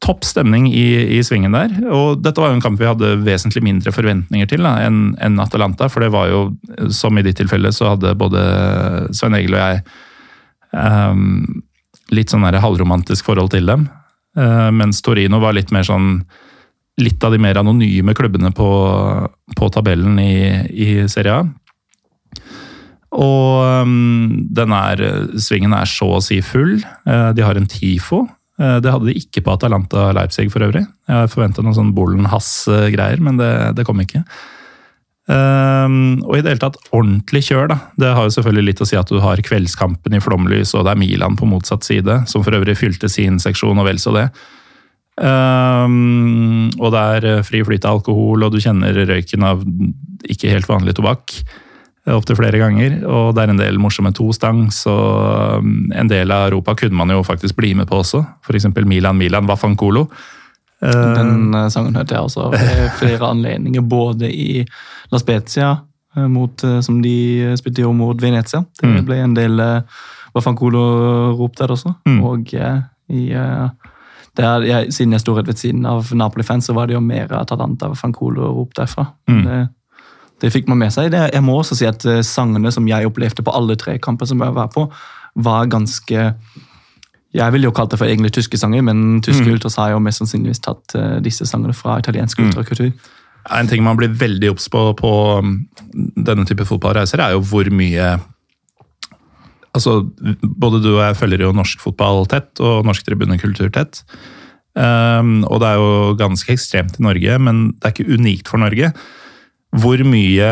topp stemning i, i, svingen der. Og dette var jo en kamp vi hadde vesentlig mindre forventninger til enn en Atalanta. For det var jo, som i ditt tilfelle, så hadde både Svein Egil og jeg um, litt sånn halvromantisk forhold til dem. Uh, mens Torino var litt mer sånn Litt av de mer anonyme klubbene på, på tabellen i, i Serie A. Og um, den er, svingen er så å si full. Uh, de har en TIFO Eh, det hadde de ikke på Atalanta Leipzig for øvrig. Jeg forventa noen sånn Bollen-Hass-greier, men det, det, kom ikke. Um, og i det hele tatt ordentlig kjør, da. Det har jo selvfølgelig litt å si at du har kveldskampen i flomlys, og det er Milan på motsatt side, som for øvrig fylte sin seksjon, og vel så det. Um, og det er fri flyt av alkohol, og du kjenner røyken av ikke helt vanlig tobakk opptil flere ganger. Og det er en del morsomme tostangs, og um, en del av Europa kunne man jo faktisk bli med på også. F.eks. Milan Milan Vafankolo. Den uh, sangen hørte jeg også ved flere anledninger, både i La Spezia, mot, som de spilte jo mot Venezia. Det mm. ble en del Vafankolo-rop der også. Mm. Og i der, jeg, siden jeg sto rett ved siden av Napoli-fans, så var det jo mer Atalanta og rop derfra. Mm. Det, det fikk man med seg. Det, jeg må også si at uh, sangene som jeg opplevde på alle tre kamper som jeg var på, var ganske Jeg ville jo kalt det for egentlig tyske sanger, men tyske mm. ultras har jo mest sannsynligvis tatt uh, disse sangene fra italiensk mm. ultrakultur. En ting man blir veldig obs på på um, denne type fotballreiser, er jo hvor mye Altså, Både du og jeg følger jo norsk fotball tett, og norsk tribunekultur tett. Um, og det er jo ganske ekstremt i Norge, men det er ikke unikt for Norge hvor mye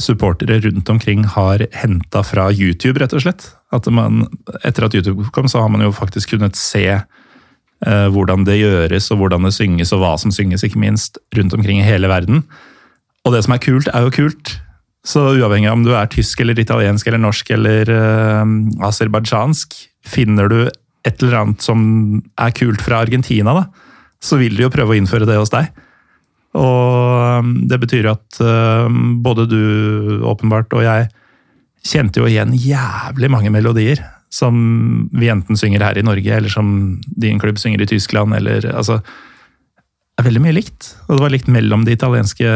supportere rundt omkring har henta fra YouTube, rett og slett. At man, etter at YouTube kom, så har man jo faktisk kunnet se eh, hvordan det gjøres, og hvordan det synges, og hva som synges, ikke minst, rundt omkring i hele verden. Og det som er kult, er jo kult. Så uavhengig av om du er tysk eller italiensk eller norsk eller uh, aserbajdsjansk, finner du et eller annet som er kult fra Argentina, da, så vil de jo prøve å innføre det hos deg. Og um, det betyr at uh, både du åpenbart og jeg kjente jo igjen jævlig mange melodier som vi enten synger her i Norge, eller som din klubb synger i Tyskland, eller altså Det er veldig mye likt. Og det var likt mellom de italienske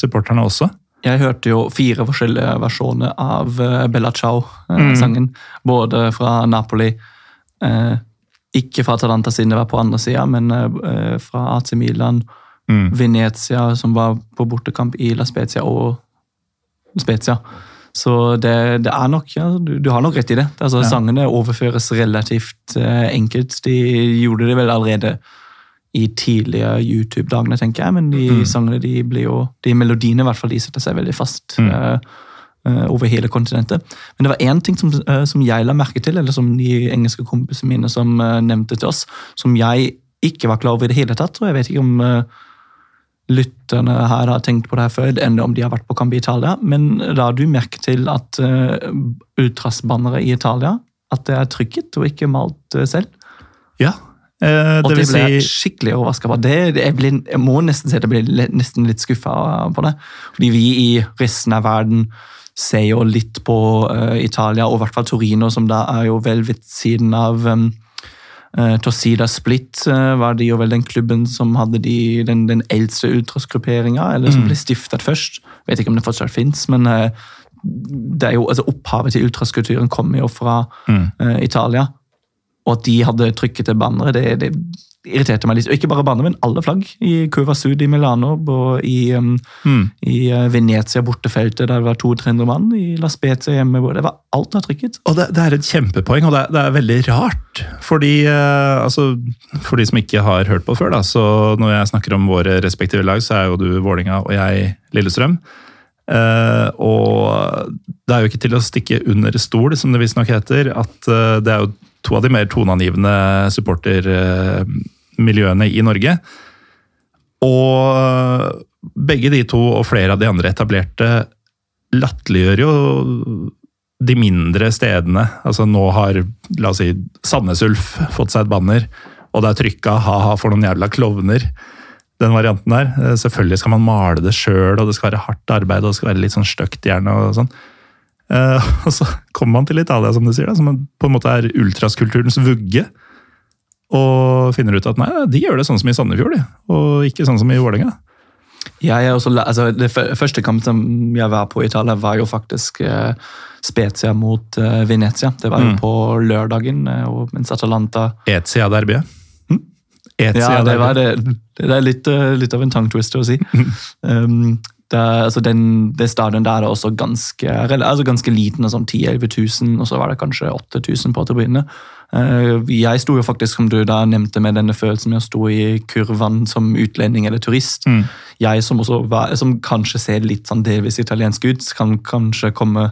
supporterne også. Jeg hørte jo fire forskjellige versjoner av uh, Bella Ciao-sangen. Mm. Både fra Napoli, eh, ikke fra Atalanta siden det var på andre sida, men eh, fra AC Milan Mm. Venezia, som var på bortekamp i La Spezia og Spezia. Så det, det er nok ja, du, du, har nok rett i det. Altså, ja. Sangene overføres relativt eh, enkelt. De gjorde det vel allerede i tidlige YouTube-dagene, tenker jeg, men de mm. sangene de blir jo, de melodiene i hvert fall, de setter seg veldig fast. Mm. Uh, over hele kontinentet. Men det var én ting som, uh, som, jeg la merke til, eller som de engelske kompisene mine som uh, nevnte til oss, som jeg ikke var klar over i det hele tatt. og jeg vet ikke om lytterne her har tenkt på det her før, enn om de har vært på Cambi Italia. Men la du merke til at uh, ultrasbannere i Italia at det er trykket og ikke malt selv? Ja. Uh, og det, ble jeg skikkelig overraska over. Det, det, jeg, ble, jeg, må nesten si at jeg ble nesten litt skuffa på det. Fordi vi i resten av verden ser jo litt på Italia, og i hvert fall Torino, som da er jo vel ved siden av um, Uh, Torsida Split uh, var det jo vel den klubben som hadde de, den, den eldste ultrasgrupperinga, eller som mm. ble stiftet først. Vet ikke om det fortsatt fins, men uh, det er jo, altså Opphavet til ultraskulpturen kommer jo fra mm. uh, Italia. Og at de hadde trykket til bannere, det, det, irriterte meg litt. Og ikke bare bannere, men alle flagg. I Curva Sud i Milano og i, um, mm. i uh, Venezia bortefeltet der det var 200-300 mann. I La Spezia hjemme. Det var alt var trykket. Og det, det, er et kjempepoeng, og det er, det er veldig rart. Fordi, uh, altså, For de som ikke har hørt på før, da, så når jeg snakker om våre respektive lag, så er jo du Vålinga og jeg Lillestrøm. Uh, og det er jo ikke til å stikke under stol, som det visstnok heter, at uh, det er jo to av de mer toneangivende supportermiljøene i Norge. Og begge de to og flere av de andre etablerte latterliggjør jo de mindre stedene. Altså Nå har la oss si, Sandnes Ulf fått seg et banner, og det er trykka 'ha-ha for noen jævla klovner' den varianten der. Eh, selvfølgelig skal man male det sjøl, og det skal være hardt arbeid og det skal være litt sånn støkt gjerne. og sånn. Uh, og så kommer man til Italia, som du sier, da, som på en måte er ultraskulturens vugge. Og finner ut at nei, de gjør det sånn som i Sandefjord, de, og ikke sånn som i Vålerenga. Ja, altså, det første kampen som jeg var på i Italia, var jo faktisk uh, Spezia mot uh, Venezia. Det var jo mm. på lørdagen, og mens Atalanta Etzia-derbyet? ja, det, var det. det er litt, eh, litt av en tongue twister å si. Um, det, altså den, det stadion der er også ganske, altså ganske liten, sånn 10 000-11 000, og så var det kanskje 8000 på tribunene. Uh, jeg sto jo faktisk, som du da nevnte, med denne følelsen med å stå i kurven som utlending eller turist. Mm. Jeg som, også var, som kanskje ser litt sånn delvis italiensk ut, kan kanskje komme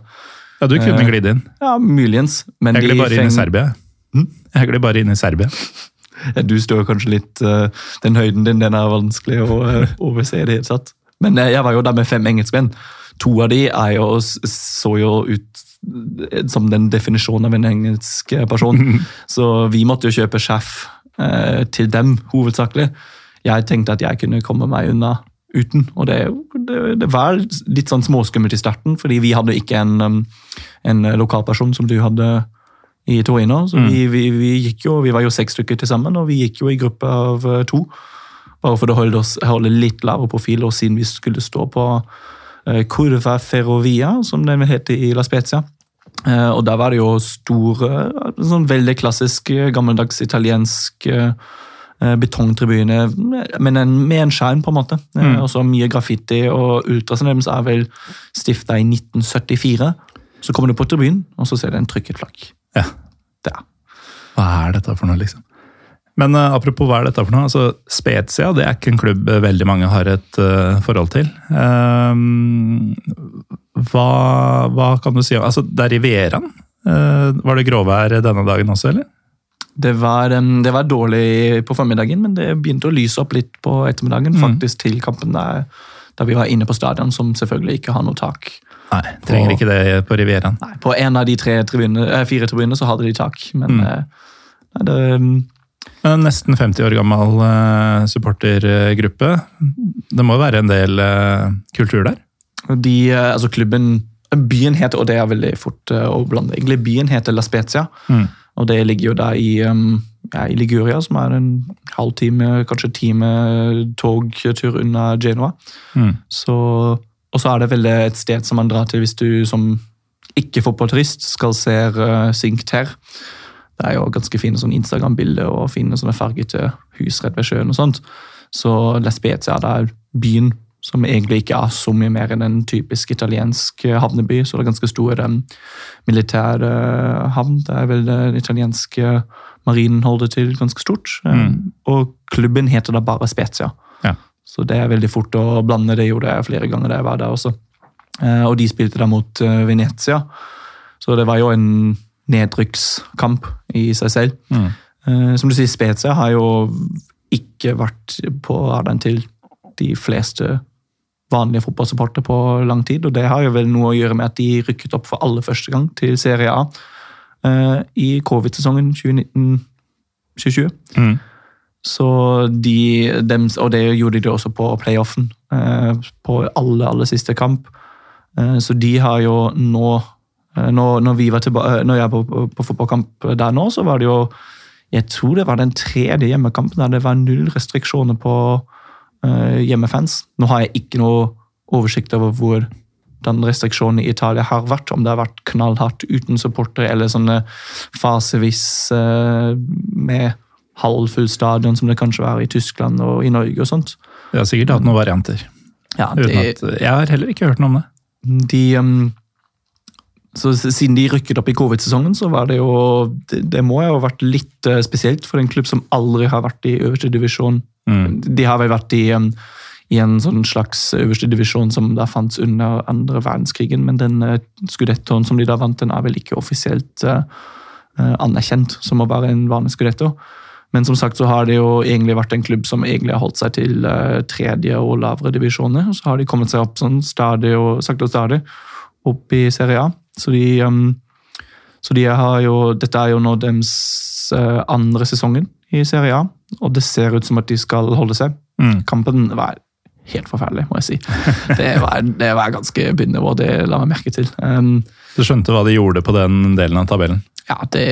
Ja, du kunne uh, glidd inn. Ja, muligens. jeg gled bare inn i Serbia. Mm? Jeg gled bare inn i Serbia. Du står kanskje litt uh, Den høyden din den er vanskelig å uh, overse. i det hele tatt. Men uh, jeg var jo der med fem engelskmenn. To av de jo, så jo ut som den definisjonen av en engelsk person. Så vi måtte jo kjøpe sjef til dem, hovedsakelig. Jeg tenkte at jeg kunne komme meg unna uten. Og det, det, det var litt sånn småskummelt i starten, fordi vi hadde ikke en, um, en lokalperson som du hadde i Torino. Så mm. vi, vi, vi, gikk jo, vi var jo seks stykker til sammen, og vi gikk jo i gruppe av to. Bare for å holde, oss, holde litt lavere profil, og siden vi skulle stå på Curva Ferrovia, som den heter i La Spezia. Uh, og der var det jo store, sånn veldig klassisk, gammeldags italiensk betongtribune, men en, med en skjerm, på en måte. Mm. Og så mye graffiti, og Ultrasen er vel stifta i 1974. Så kommer du på tribunen, og så ser du en trykket flagg. Ja. Der. Hva er dette for noe, liksom? Men uh, apropos hva er dette for noe? altså Spezia det er ikke en klubb eh, veldig mange har et uh, forhold til. Um, hva, hva, kan du si? Altså, Det er Rivieraen. Uh, var det gråvær denne dagen også, eller? Det var, um, det var, dårlig på formiddagen, men det begynte å lyse opp litt på ettermiddagen. Mm. Faktisk til kampen der, da vi var inne på stadion, som selvfølgelig ikke har noe tak. Nei, trenger på, ikke det på Rivieraen. Nei, På en av de tribune, eh, fire tribunene så hadde de tak, men mm. Nei, det um, nesten 50 år gammel uh, supportergruppe. Det må være en del uh, kultur der? De, uh, altså klubben, Byen heter, og det er veldig fort å blande, egentlig byen heter La Spezia. Mm. Og det ligger jo da i, um, ja, i Liguria, som er en halvtime, kanskje time togtur unna Genoa. Mm. Så og så er det vel et sted som man drar til hvis du som ikke-fotballturist skal se uh, Ter. Det er jo ganske fine sånn Instagram-bilder og fine sånne fargete hus rett ved sjøen. og sånt. Så det er byen som egentlig ikke er så mye mer enn en typisk italiensk eh, havneby. Så det er ganske stor um, militær uh, havn. Det er vel den italienske marinen holder til ganske stort. Mm. Og klubben heter da bare Spezia. Ja. Så det er veldig fort å blande. Det gjorde jeg flere ganger da jeg var der også. Uh, og de spilte da mot uh, Venezia, så det var jo en nedrykkskamp i seg selv. Mm. Uh, som du sier, Spezia har jo ikke vært på radaren til de fleste vanlige fotballsupporter på lang tid. Og det har jo vel noe å gjøre med at de rykket opp for aller første gang til Serie A i covid-sesongen 2019-2020. Mm. Så de, dem, og det gjorde de også på playoffen, eh, på aller, aller siste kamp. Eh, så de har jo nå når, når, vi var tilbake, når jeg var på, på, fotballkamp der nå, så var det jo Jeg tror det var den tredje hjemmekampen der det var null restriksjoner på hjemmefans. Nå har jeg ikke noe oversikt over hvor den restriksjonen i Italia har vært. Om det har vært knallhardt uten supportere eller sånne fasevis uh, med halvfull stadion, som det kanskje var i Tyskland og i Norge og sånt. Vi har sikkert hatt noen varianter. Ja, det, at, jeg har heller ikke hørt noe om det. De, um, så Siden de rykket opp i covid-sesongen, så var det jo det, må jo ha vært litt uh, spesielt for en klubb som aldri har vært i øverste divisjon. Mm. De har vel vært i, i en sånn slags øverste divisjon som da fantes under andre verdenskrigen, men den uh, skudettoen som de da vant, den er vel ikke offisielt uh, anerkjent som å være en vanlig skudetto. Men som sagt så har det jo egentlig vært en klubb som egentlig har holdt seg til tredje og lavere divisjoner. Så har de kommet seg opp sånn stadig og sakte og stadig opp i Serie A. Så de, um, så de har jo Dette er jo nå deres uh, andre sesongen i Serie A, og det ser ut som at de skal holde seg. Mm. Kampen var helt forferdelig, må jeg si. Det var, det var ganske begynnende, det la meg merke til. Um, du skjønte hva de gjorde på den delen av tabellen? Ja, det,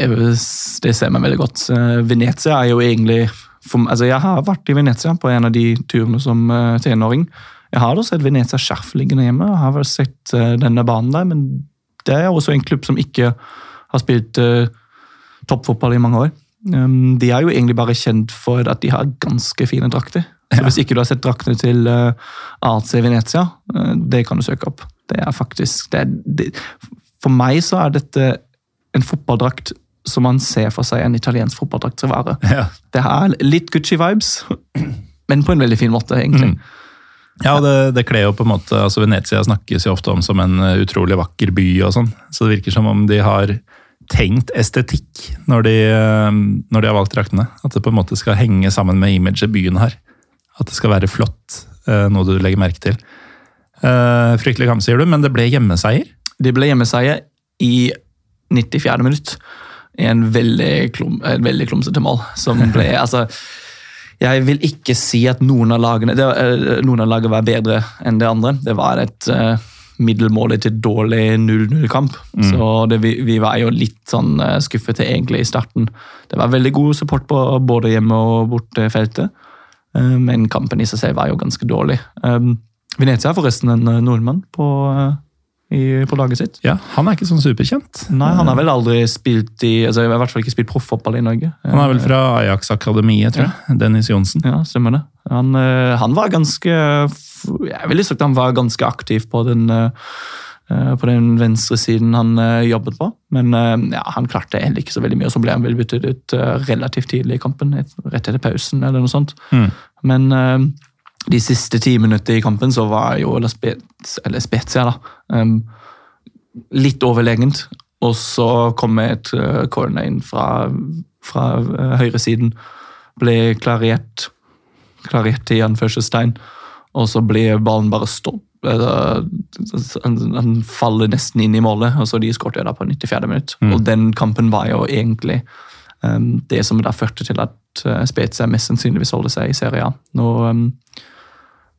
det ser meg veldig godt. Uh, Venezia er jo egentlig for, altså Jeg har vært i Venezia på en av de turene som uh, tenåring. Jeg har da sett Venezia Skjerf liggende hjemme, jeg har vel sett uh, denne banen der, men det er også en klubb som ikke har spilt uh, toppfotball i mange år. Um, de er jo egentlig bare kjent for at de har ganske fine drakter. Så Hvis ikke du har sett draktene til uh, AC Venezia, uh, det kan du søke opp. Det er faktisk det er, det, For meg så er dette en fotballdrakt som man ser for seg en italiensk fotballdrakt skal være. Ja. Det er litt Gucci-vibes, men på en veldig fin måte, egentlig. Mm. Ja, det, det kler jo på en måte, altså Venezia snakkes jo ofte om som en eh, utrolig vakker by, og sånn, så det virker som om de har tenkt estetikk når de, eh, når de har valgt draktene. At det på en måte skal henge sammen med imaget byen har. At det skal være flott, eh, noe du legger merke til. Fryktelig kamp, sier du, men det ble hjemmeseier? Det ble hjemmeseier i 94. minutt i en veldig, klum, veldig klumsete mål. Som ble altså, Jeg vil ikke si at noen av lagene det, eh, noen av lagene var bedre enn det andre. Det var et uh, middelmålig til dårlig 0-0-kamp. Mm. Så det, vi, vi, var jo litt sånn skuffet egentlig i starten. Det var veldig god support på både hjemme- og bortefeltet, uh, men kampen i seg selv var jo ganske dårlig. Um, Venezia er forresten en nordmann på i, på laget sitt. Ja, Han er ikke sånn superkjent. Nei, Han har vel aldri spilt i altså i hvert fall ikke spilt proffotball i Norge. Han er vel fra Ajax-akademiet, tror jeg. Ja. Dennis Johnsen. Ja, stemmer det. Han, eh, han, var ganske Jeg ville sagt han var ganske aktiv på den, eh, på den venstre siden han eh, jobbet på. Men ja, han klarte heller ikke så veldig mye, og så ble han vel byttet ut relativt tidlig i kampen. Rett etter pausen, eller noe sånt. Mm. Men de siste ti minutter i kampen så var jo La Spezia da, um, litt overlegent. Og så kom et uh, corner inn fra, fra uh, høyresiden. Ble klarert, klarert i anførselstegn. Og så ble ballen bare stopp. Han faller nesten inn i målet, og så de skåret på 94. minutt. Mm. Og den kampen var jo egentlig um, det som da førte til at uh, Spezia mest sannsynligvis holder seg i Serie A. Nå um,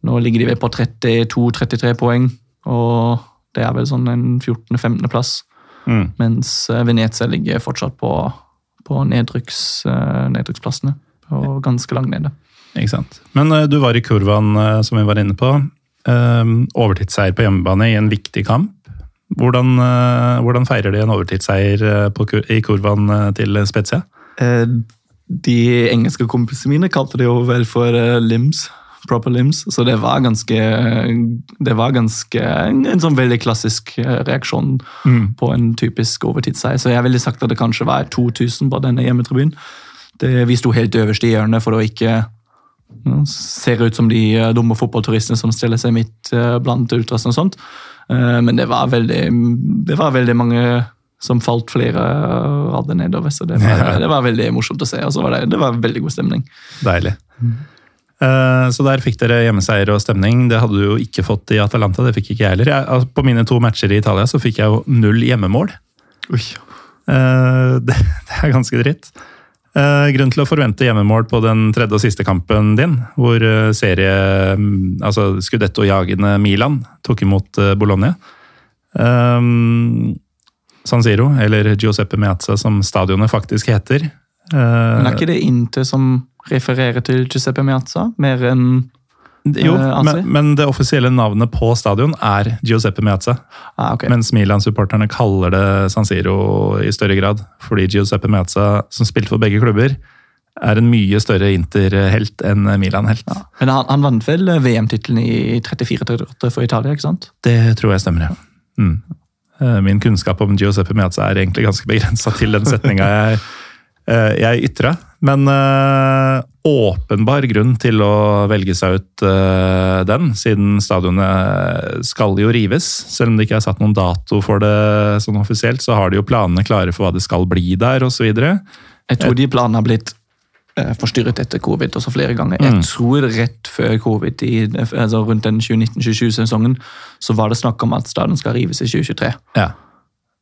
nå ligger de ved på 32-33 poeng, og det er vel sånn en 14.-15.-plass. Mm. Mens eh, Venezia ligger fortsatt på, på nedrykks, uh, nedrykksplassene. Og ganske langt nede. Ikke sant. Men uh, du var i kurven, som vi var inne på. overtidsseier på hjemmebane i en viktig kamp. Hvordan, hvordan feirer de en overtidsseier på, i kurven til Spezia? de engelske kompisene mine kalte det jo vel for limbs proper limbs. Så det var ganske Det var ganske en, en sånn veldig klassisk eh, reaksjon mm. på en typisk overtidsseier. Så jeg ville sagt at det kanskje var 2000 på denne hjemmetribunen. Vi sto helt øverst i hjørnet for å ikke se ut som de eh, dumme fotballturistene som stiller seg midt eh, blant ultrasene og sånt. Men det var veldig, det var veldig mange som falt flere rader nedover. Så det var, det var veldig morsomt å se. Og så var det, det var veldig god stemning. Deilig. Eh, så der fikk dere hjemmeseier og stemning. Det hadde du jo ikke fått i Atalanta. det fikk ikke jeg heller. Jeg, altså, på mine to matcher i Italia så fikk jeg jo null hjemmemål. Ui. Eh, det, det er ganske dritt. Grunnen grunn til å forvente hjemmemål på den tredje og siste kampen din, hvor serie mm, altså skudetto-jagende Milan tok imot Bologna. San Siro, eller Giuseppe Meazza som stadionet faktisk heter. Men er ikke det Inter som refererer til Giuseppe Miazza mer enn Jo, men, men, det offisielle navnet på stadion er Giuseppe Miazza. Ah, okay. Mens Milan-supporterne kaller det San Siro i større grad. Fordi Giuseppe Miazza, som spilte for begge klubber, er en mye større Inter-helt enn Milan-helt. Ja. Men han, han vant vel VM-tittelen i 34-38 for Italia, ikke sant? Det tror jeg stemmer, ja. Mm. Eh, min kunnskap om Giuseppe Miazza er egentlig ganske begrensa til den setninga jeg, eh, jeg ytra. Men øh, åpenbar grunn til å velge seg ut øh, den, siden stadionet skal jo rives. Selv om det ikke er satt noen dato for det sånn offisielt, så har de jo planene klare for hva det skal bli der osv. Jeg tror de planene har blitt forstyrret etter covid også flere ganger. Mm. Jeg tror rett før covid, i, altså rundt den 2019-2020-sesongen, så var det snakk om at stadion skal rives i 2023. Ja.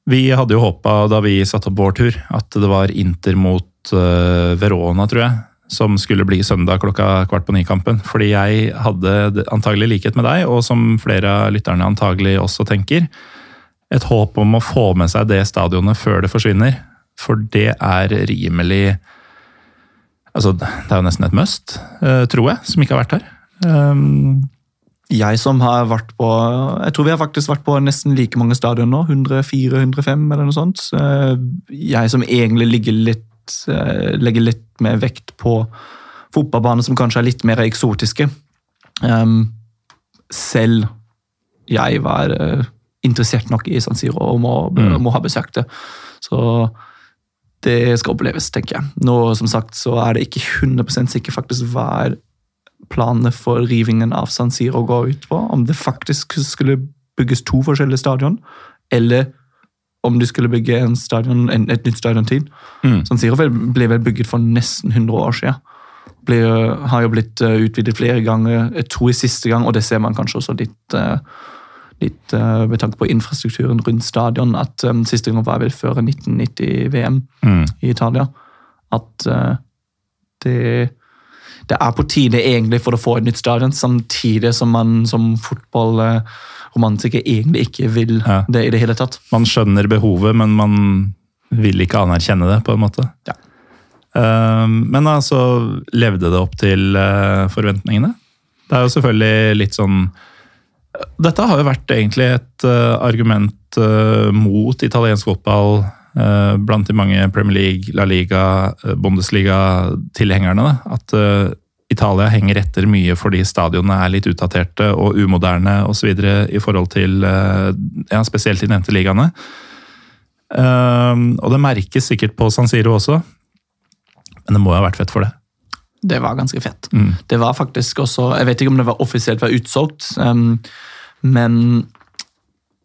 Vi hadde jo håpa da vi satte opp vår tur, at det var Inter mot uh, Verona, tror jeg. Som skulle bli søndag klokka kvart på ni-kampen. Fordi jeg hadde antagelig likhet med deg, og som flere av lytterne antagelig også tenker, et håp om å få med seg det stadionet før det forsvinner. For det er rimelig Altså, det er jo nesten et must, uh, tror jeg, som ikke har vært her. Um, jeg som har vært på Jeg tror vi har faktisk vært på nesten like mange stadioner nå. 104-105 eller noe sånt. Jeg som egentlig ligger litt Eh, legger litt mer vekt på fotballbaner som kanskje er litt mer eksotiske. Um, selv jeg var uh, interessert nok i San Siro og må, mm. må, ha besøkt det. Så det skal oppleves, tenker jeg. Nå som sagt, så er det ikke 100 sikker faktisk hva er planene for rivingen av San Siro går ut på. Om det faktisk skulle bygges to forskjellige stadion, eller om de skulle bygge en stadion, en, et nytt stadion til. Mm. San Siro ble vel bygget for nesten 100 år siden. Ble, har jo blitt uh, utvidet flere ganger. Jeg tror i siste gang, og det ser man kanskje også litt, uh, litt uh, med tanke på infrastrukturen rundt stadion, at um, siste gang var vel før 1990-VM mm. i Italia. At det det er på tide egentlig for å få et nytt stadion, samtidig som man som fotballromantiker egentlig ikke vil ja. det i det hele tatt. Man skjønner behovet, men man vil ikke anerkjenne det, på en måte. Ja. Uh, men altså, levde det opp til uh, forventningene? Det er jo selvfølgelig litt sånn Dette har jo vært egentlig et uh, argument mot italiensk fotball blant de mange Premier League, La Liga, Bundesliga-tilhengerne. At Italia henger etter mye fordi stadionene er litt utdaterte og umoderne osv. i forhold til eh, ja, spesielt de nevnte ligaene. Uh, og det merkes sikkert på San Siro også, men det må jo ha vært fett for det. Det var ganske fett. Mm. Det var faktisk også Jeg vet ikke om det var offisielt var utsolgt, um, men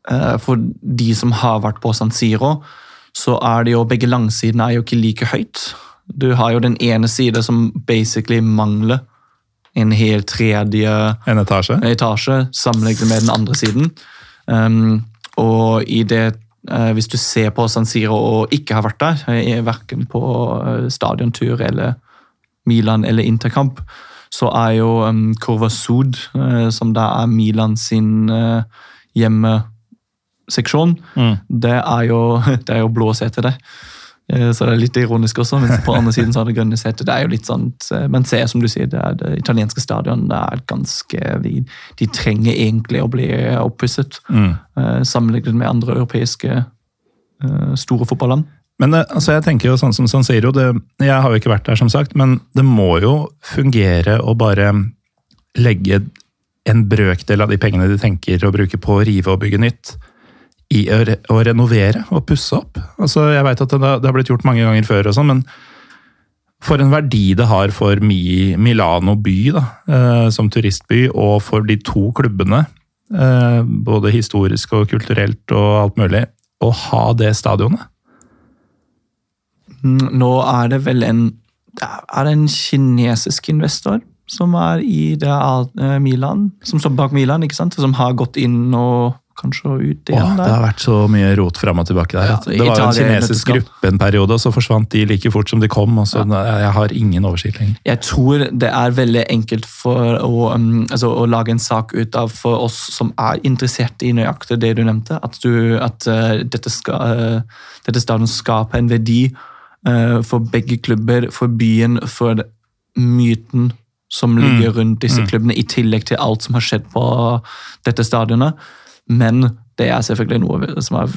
uh, for de som har vært på San Siro, så er det jo begge langsidene er jo ikke like høyt. Du har jo den ene side som basically mangler en hel tredje en etasje, etasje sammenlignet med den andre siden. Um, og i det uh, Hvis du ser på San Siro og ikke har vært der, uh, verken på uh, stadiontur eller Milan eller Interkamp, så er jo um, Curva Sud, uh, som da er Milan sin uh, hjemmeseksjon, mm. det, er jo, det er jo blå sete, der. Eh, så det er litt ironisk også, men på andre siden så har det grønne setet. Det er jo litt sånn, Men ser, som du sier, det er det italienske stadion. det er ganske, De, de trenger egentlig å bli oppusset, mm. Eh, sammenlignet med andre europeiske store fotballand. Men det, altså jeg tenker jo sånn som San Siro, det, Jeg har jo ikke vært der, som sagt, men det må jo fungere å bare legge en brøkdel av de pengene de tenker å bruke på å rive og bygge nytt i å, å renovere og pusse opp. Altså, jeg vet at det, det, har blitt gjort mange ganger før, og sånn, men for en verdi det har for Mi, Milano by da, eh, som turistby, og for de to klubbene, eh, både historisk og kulturelt og alt mulig, å ha det stadionet. Nå er det vel en Er det en kinesisk investor som er i det eh, Milan, som står bak Milan, ikke sant? Som har gått inn og kanskje ut igjen. Åh, det har vært så mye rot fram og tilbake der. Ja, det var jo en kinesisk gruppe en periode, og så forsvant de like fort som de kom. og så ja. Jeg har ingen oversikt lenger. Jeg tror det er veldig enkelt for å, um, altså, å lage en sak ut av for oss som er interessert i nøyaktig det du nevnte, at, du, at uh, dette, skal, uh, dette stadion skaper en verdi uh, for begge klubber, for byen, for myten som ligger rundt disse klubbene, i tillegg til alt som har skjedd på dette stadionet. Men det er selvfølgelig noe som, er,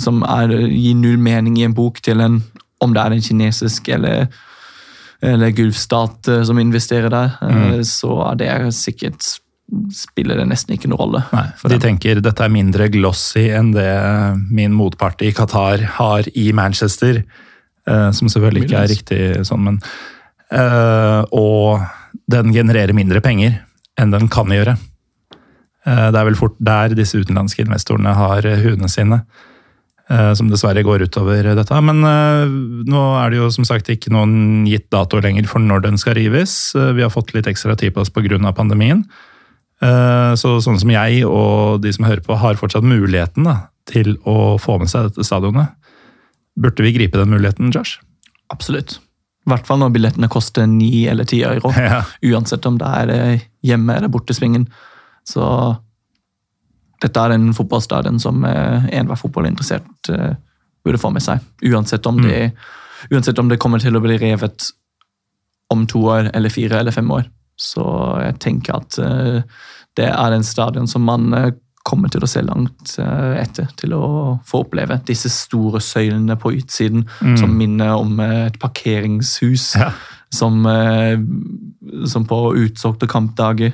som er, gir null mening i en bok til en om det er en kinesisk eller, eller gulfstat eh, som investerer der, mm. så er det sikkert spiller det nesten ikke noen rolle. Nei, de dem. tenker dette er mindre glossy enn det min motpart i Qatar har i Manchester. Eh, som selvfølgelig ikke er riktig sånn, men eh, Og den genererer mindre penger enn den kan gjøre. Uh, det er vel fort der disse utenlandske investorene har huene sine. Som dessverre går utover dette. Men nå er det jo som sagt ikke noen gitt dato lenger for når den skal rives. Vi har fått litt ekstra tid på oss pga. pandemien. Eh, så sånn som jeg og de som hører på, har fortsatt muligheten da, til å få med seg dette stadionet. Burde vi gripe den muligheten, Josh? Absolutt. I hvert fall når billettene koster ni eller ti euro. Ja. Uansett om det er eh, hjemme eller bortesvingen. Så dette er en fotballstadion som eh, enhver fotballinteressert burde få med seg. Uansett om, mm. det, uansett om det kommer til å bli revet om to år eller fire eller fem år. Så jeg tenker at uh, det er en stadion som man kommer til å se langt etter til å få oppleve. Disse store søylene på utsiden mm. som minner om et parkeringshus. Ja. Som, som, på utsolgte kampdager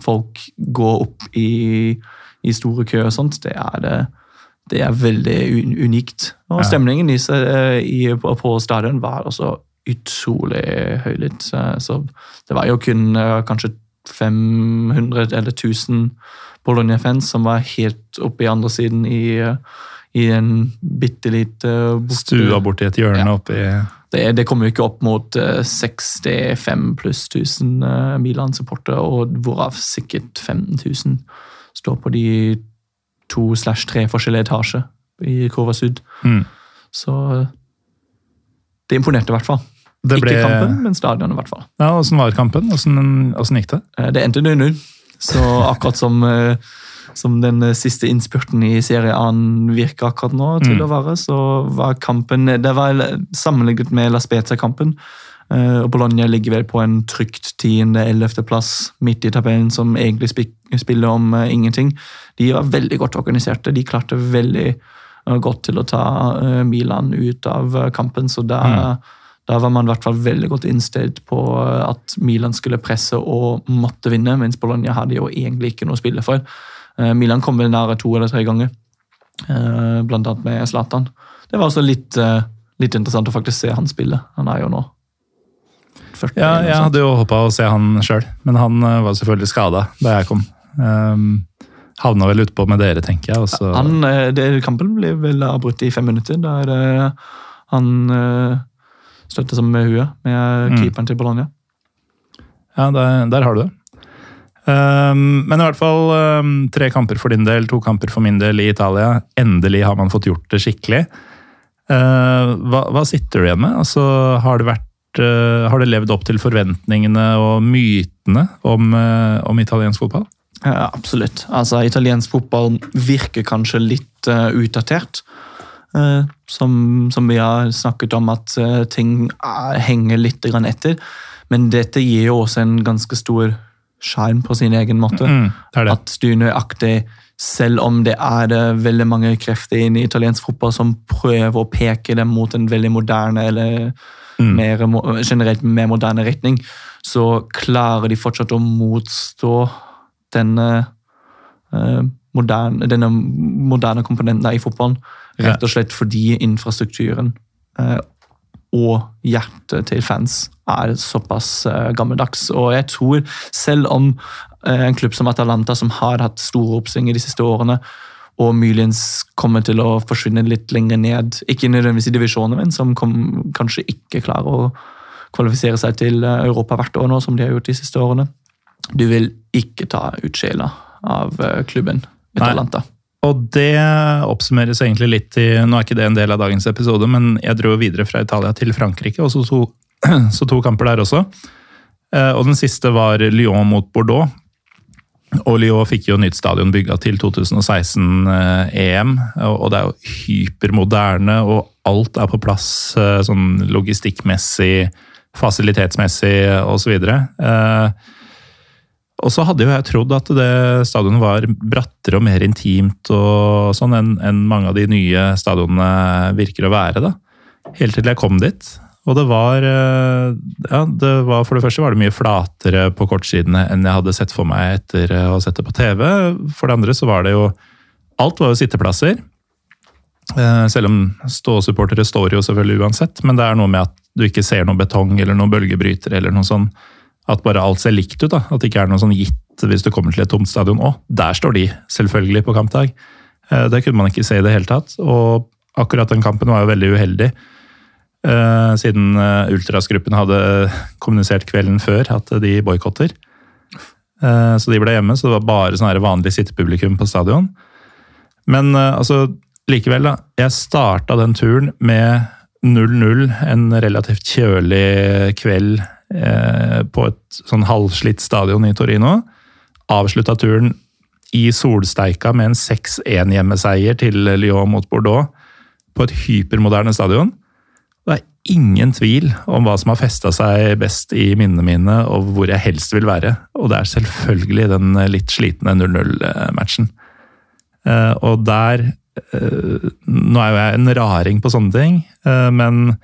folk går opp i, i store køer og sånt. Det er, det er veldig unikt. Og stemningen i, i, på, stadion var også utrolig høylytt. Så det var jo kun eh, kanskje 500 eller 1000 Bologna-fans som var helt oppe i andre siden i, eh, i en bitte lite Stua borti et hjørne ja. oppi det, det kommer jo ikke opp mot 65 pluss 1000 Milan-supportere, og hvorav sikkert 15 000 står på de to slash tre forskjellige etasjer i Kurva Sud. Mm. Så det imponerte i hvert fall. Det ble... Ikke kampen, men stadionet, i hvert fall. Ja, Åssen var kampen? Åssen gikk det? Eh, det endte 0-0. Så akkurat som, eh, som, den eh, siste innspurten i Serie A virker akkurat nå til mm. å være, så var kampen Det var sammenlignet med La Spezia-kampen. Og Bologna ligger vel på en trygt tiende-ellevteplass midt i tabellen, som egentlig spiller om ingenting. De var veldig godt organiserte. De klarte veldig godt til å ta Milan ut av kampen, så da mm da var man i hvert fall veldig godt innstilt på at Milan skulle presse og måtte vinne, mens Bologna hadde jo egentlig ikke noe å spille for. Eh, Milan kom vel nære to eller tre ganger, eh, blant annet med Zlatan. Det var også litt, eh, litt, interessant å faktisk se han spille. Han er jo nå 40. Ja, jeg hadde jo håpa å se han sjøl, men han var selvfølgelig skada da jeg kom. Um, havna vel utpå med dere, tenker jeg. Også. Han, det, kampen ble vel avbrutt i fem minutter. Der han støtte sammen med huet, med mm. keeperen til Bologna. Ja, der, der har du det. Um, men i hvert fall um, tre kamper for din del, to kamper for min del i Italia. Endelig har man fått gjort det skikkelig. Uh, hva, hva, sitter du igjen med? Altså, har, det vært, uh, har det levd opp til forventningene og mytene om, uh, om italiensk fotball? Ja, absolutt. Altså, italiensk fotball virker kanskje litt utdatert. Uh, som, som, vi har snakket om, at uh, ting eh, henger litt etter. Men dette gir jo også en ganske stor sjarm på sin egen måte. Mm, det det. At du nøyaktig, selv om det er veldig mange krefter inn i italiensk fotball som prøver å peke dem mot en veldig moderne eller mm. mer, generelt mer moderne retning, så klarer de fortsatt å motstå denne, uh, moderne, denne moderne komponenten i fotballen. Rett og slett fordi infrastrukturen eh, og hjertet til fans er såpass eh, gammeldags. Og jeg tror, selv om eh, en klubb som Atalanta, som har hatt store oppsvinger de siste årene, og muligens kommer til å forsvinne litt lenger ned, ikke nødvendigvis i divisjonen, min, som kom, kanskje ikke klarer å kvalifisere seg til Europa hvert år nå, som de har gjort de siste årene. Du vil ikke ta ut sjela av klubben Atalanta. Nei. Og det oppsummeres egentlig litt i Nå er ikke det en del av dagens episode, men jeg dro videre fra Italia til Frankrike, og så to, så to kamper der også. Eh, og den siste var Lyon mot Bordeaux. Og Lyon fikk jo nytt stadion bygga til 2016-EM, eh, og det er jo hypermoderne, og alt er på plass eh, sånn logistikkmessig. fasilitetsmessig osv. Eh, og så hadde jo jeg trodd at det stadionet var brattere og mer intimt og sånn enn en mange av de nye stadionene virker å være. da. Helt til jeg kom dit. Og det var, eh, ja, det var For det første var det mye flatere på kortsidene enn jeg hadde sett for meg etter å ha sett det på TV. For det andre så var det jo Alt var jo sitteplasser. Eh, selv om ståsupportere står jo selvfølgelig uansett, men det er noe med at du ikke ser noe betong eller noen bølgebryter eller noe sånn at bare alt ser likt ut. da, At det ikke er noe sånn gitt hvis du kommer til et tomt stadion. Å, der står de, selvfølgelig, på kampdag. Eh, det kunne man ikke se i det hele tatt. Og akkurat den kampen var jo veldig uheldig. Eh, siden eh, Ultras-gruppen hadde kommunisert kvelden før at de boikotter. Så de ble hjemme, så det var bare sånn vanlig sittepublikum på stadion. Men altså, likevel, da. Jeg starta den turen med 0-0, en relativt kjølig kveld Eh, på et sånn halvslitt stadion i Torino. Avslutta turen i solsteika med en 6-1-hjemmeseier til Lyon mot Bordeaux på et hypermoderne stadion. Det er ingen tvil om hva som har festa seg best i minnene mine, og hvor jeg helst vil være. Og det er selvfølgelig den litt slitne 0-0-matchen. Eh, og der eh, Nå er jo jeg en raring på sånne ting, men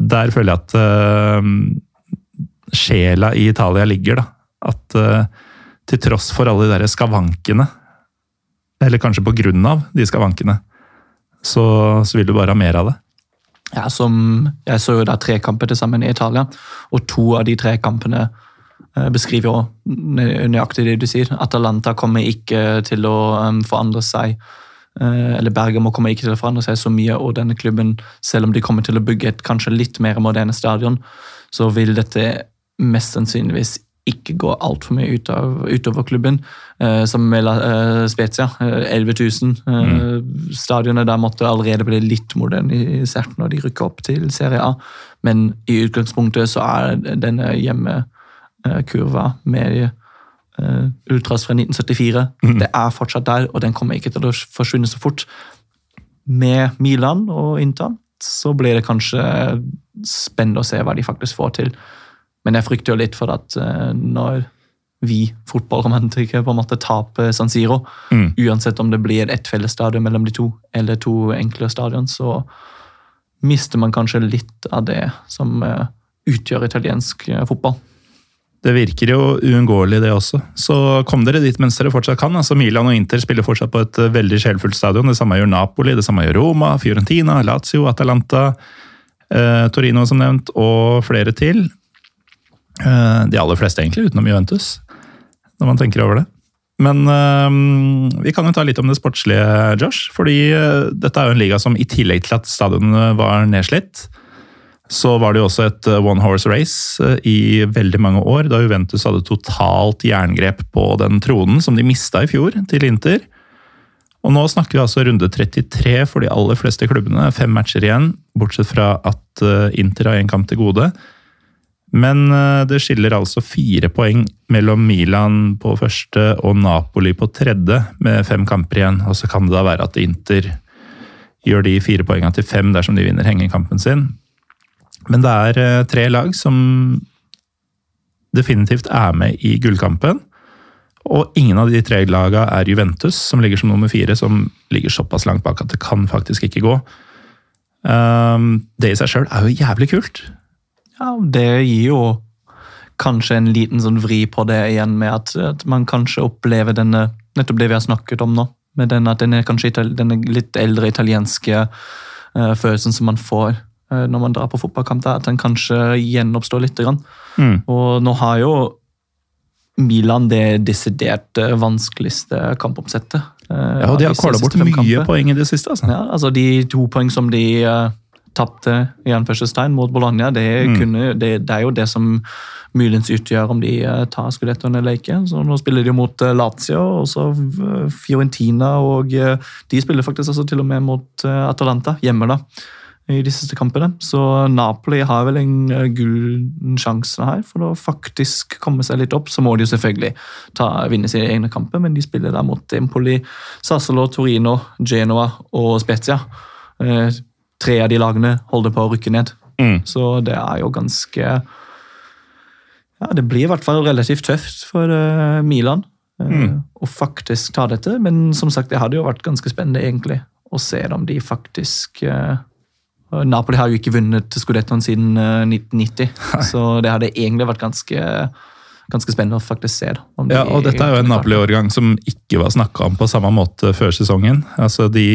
der føler jeg at sjela i Italia ligger. da. At uh, til tross for alle de der skavankene, eller kanskje på grunn av de skavankene, så, så vil du bare ha mer av det. Ja, som, Jeg så jo da tre kamper til sammen i Italia, og to av de tre kampene uh, beskriver jo nøyaktig det du sier. Atalanta kommer ikke til å um, forandre seg. Eller Bergamo kommer ikke til å forandre seg så mye, og denne klubben, selv om de kommer til å bygge et kanskje litt mer moderne stadion, så vil dette mest sannsynligvis ikke gå altfor mye ut av, utover klubben. Eh, som med eh, Spezia. Eh, 11 000. Eh, mm. Stadionet der måtte allerede bli litt modernisert når de rykker opp til Serie A. Men i utgangspunktet så er denne hjemmekurva med eh, Ultras fra 1974 mm. det er fortsatt der, og den kommer ikke til å forsvinne så fort. Med Milan og Inter så blir det kanskje spennende å se hva de faktisk får til. Men jeg frykter jo litt for at uh, når vi fotballromantikere på en måte taper San Siro, mm. uansett om det blir ett felles stadion mellom de to, eller to enkle stadion, så mister man kanskje litt av det som uh, utgjør italiensk uh, fotball. Det virker jo uunngåelig, det også. Så kom dere dit mens dere fortsatt kan. altså Milan og Inter spiller fortsatt på et veldig sjelfullt stadion. Det samme gjør Napoli, det samme gjør Roma, Fiorentina, Lazio, Atalanta, eh, Torino som nevnt, og flere til. Eh, de aller fleste, egentlig, utenom Juventus, når man tenker over det. Men uh, vi kan jo ta litt om det sportslige, Josh. Fordi uh, dette er jo en liga som i tillegg til at stadionene var nedslitt, så var det jo også et one horse race i veldig mange år, da Juventus hadde totalt jerngrep på den tronen som de mista i fjor til Inter. Og nå snakker vi altså runde 33 for de aller fleste klubbene. Fem matcher igjen, bortsett fra at Inter har én kamp til gode. Men eh, det skiller altså fire poeng mellom Milan på første og Napoli på tredje, med fem kamper igjen. Og så kan det da være at Inter gjør de fire poengene til fem dersom de vinner hengekampen sin. Men det er eh, tre lag som definitivt er med i gullkampen. Og ingen av de tre lagene er Juventus, som ligger som nummer fire, som ligger såpass langt bak at det kan faktisk ikke gå. Um, det i seg sjøl er jo jævlig kult. Ja, det gir jo kanskje en liten sånn vri på det igjen, med at, at man kanskje opplever denne Nettopp det vi har snakket om nå. med den, at denne, kanskje, denne litt eldre italienske uh, følelsen som man får uh, når man drar på fotballkamp, der, at den kanskje gjenoppstår litt. Mm. Og nå har jo Milan det desidert vanskeligste kampoppsettet. Uh, ja, og de har kåla bort mye kamper. poeng i det siste. altså. Ja, altså De to poeng som de tapte mot Bologna. Det, mm. kunne, det, det, er jo det som muligens utgjør om de uh, tar skudettoen eller ikke. Så Nå spiller de mot uh, Lazio og så uh, Fiorentina, og de spiller faktisk også til og med mot Atalanta hjemme. da i de siste kampene. Så Napoli har vel en gullen sjanse her for å faktisk komme seg litt opp. Så må de jo selvfølgelig ta, vinne sine egne kamper, men de spiller da mot Empoli, Sassolo, Torino, Genoa og Spezia tre av de lagene holder på å rykke ned. Mm. Så det er jo ganske ja, Det blir i hvert fall relativt tøft for uh, Milan uh, mm. å faktisk ta dette. Men som sagt, det hadde jo vært ganske spennende egentlig å se om de faktisk uh, Napoli har jo ikke vunnet Scudettoen siden 1990, så det hadde egentlig vært ganske ganske spennende å faktisk se. Da, ja, og Dette er jo en Napoli-årgang som ikke var snakka om på samme måte før sesongen. Altså De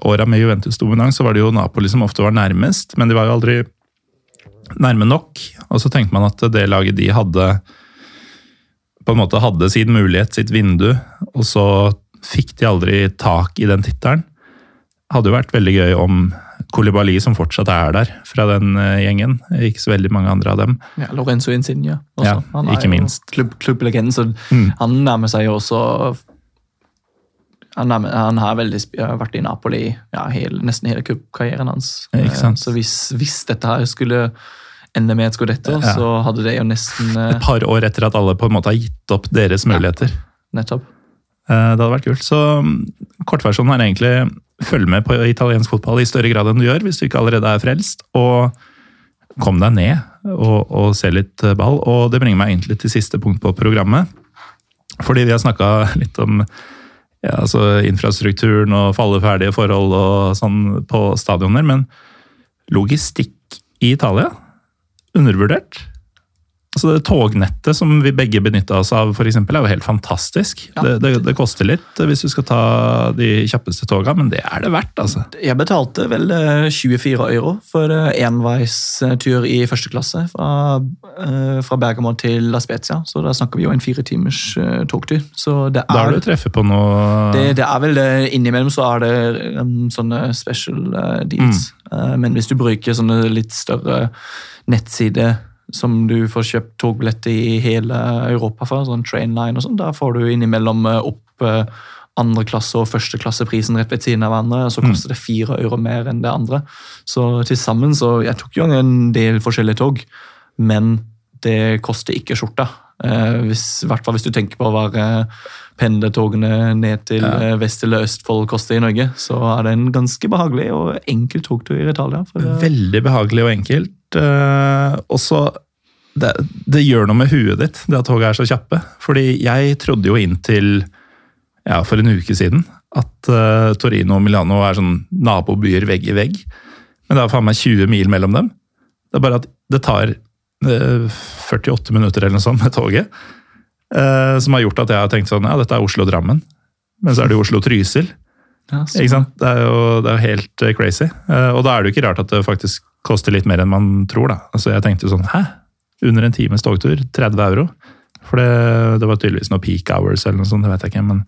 åra med Juventus-dominans så var det jo Napoli som ofte var nærmest, men de var jo aldri nærme nok. Og så tenkte man at det laget de hadde på en måte hadde sin mulighet, sitt vindu, og så fikk de aldri tak i den tittelen. Hadde jo vært veldig gøy om Kolibali, som fortsatt er der fra den uh, gjengen. Ikke så veldig mange andre av dem. Ja, Lorenzo Insigne også. Ja, han ikke minst. Klubb, klubblegenden, så mm. han nærmer seg jo også han, han har veldig, vært i Napoli ja, hele, nesten hele kuppkarrieren hans. Så hvis, hvis dette her skulle ende med et skodetto, ja. så hadde det jo nesten Et par år etter at alle på en måte har gitt opp deres muligheter. Ja, nettopp. Eh, det hadde vært kult. Så mm, kortversjonen er egentlig følg med på italiensk fotball i større grad enn du gjør, hvis du ikke allerede er frelst. Og kom deg ned og, og se litt ball. Og det bringer meg egentlig til siste punkt på programmet. Fordi vi har snakka litt om ja, altså infrastrukturen og falleferdige forhold og sånn på stadioner, men logistikk i Italia undervurdert. Altså det Tognettet som vi begge benytta oss av, for eksempel, er jo helt fantastisk. Ja. Det, det, det, koster litt hvis du skal ta de kjappeste toga, men det er det verdt. altså. Jeg betalte vel 24 eh, euro for eh, enveistur i første klasse fra, eh, fra Bergamo til La Spezia. Så da snakker vi jo en fire timers togtur. Så det er, da har du treffet på noe det, det, er vel det. Innimellom så er det um, sånne special deals. Mm. Men hvis du bruker sånne litt større nettsider som du får kjøpt togbillett i hele Europa for, sånn Trainline og sånn. Da får du innimellom eh, opp eh, andre klasse og første førsteklasseprisen rett ved siden av hverandre. Så mm. koster det fire euro mer enn det andre. Så til sammen så Jeg tok jo en del forskjellige tog, men det koster ikke skjorta. Eh, hvis, I hvert fall hvis du tenker på hva pendlertogene ned til ja. vest eller Østfold koster i Norge, så er det en ganske behagelig og enkel togtur i Italia. Veldig behagelig og enkelt. Uh, også det, det, gjør noe med huet ditt, det at toget er så kjappe. Fordi jeg trodde jo inntil ja, for en uke siden at uh, Torino og Milano er sånn nabobyer vegg i vegg. Men det er faen meg 20 mil mellom dem. Det er bare at det tar uh, eh, 48 minutter eller noe sånt med toget. Uh, som har gjort at jeg har tenkt sånn ja, dette er Oslo-Drammen. Men så er det Oslo-Trysil. Ja? Det er jo, det er helt crazy. og da er det jo ikke rart at det faktisk koster litt mer enn man tror. da. Altså Jeg tenkte sånn Hæ? under en times togtur. 30 euro. For det, det var tydeligvis noe peak hours eller noe sånt, det vet jeg ikke. Men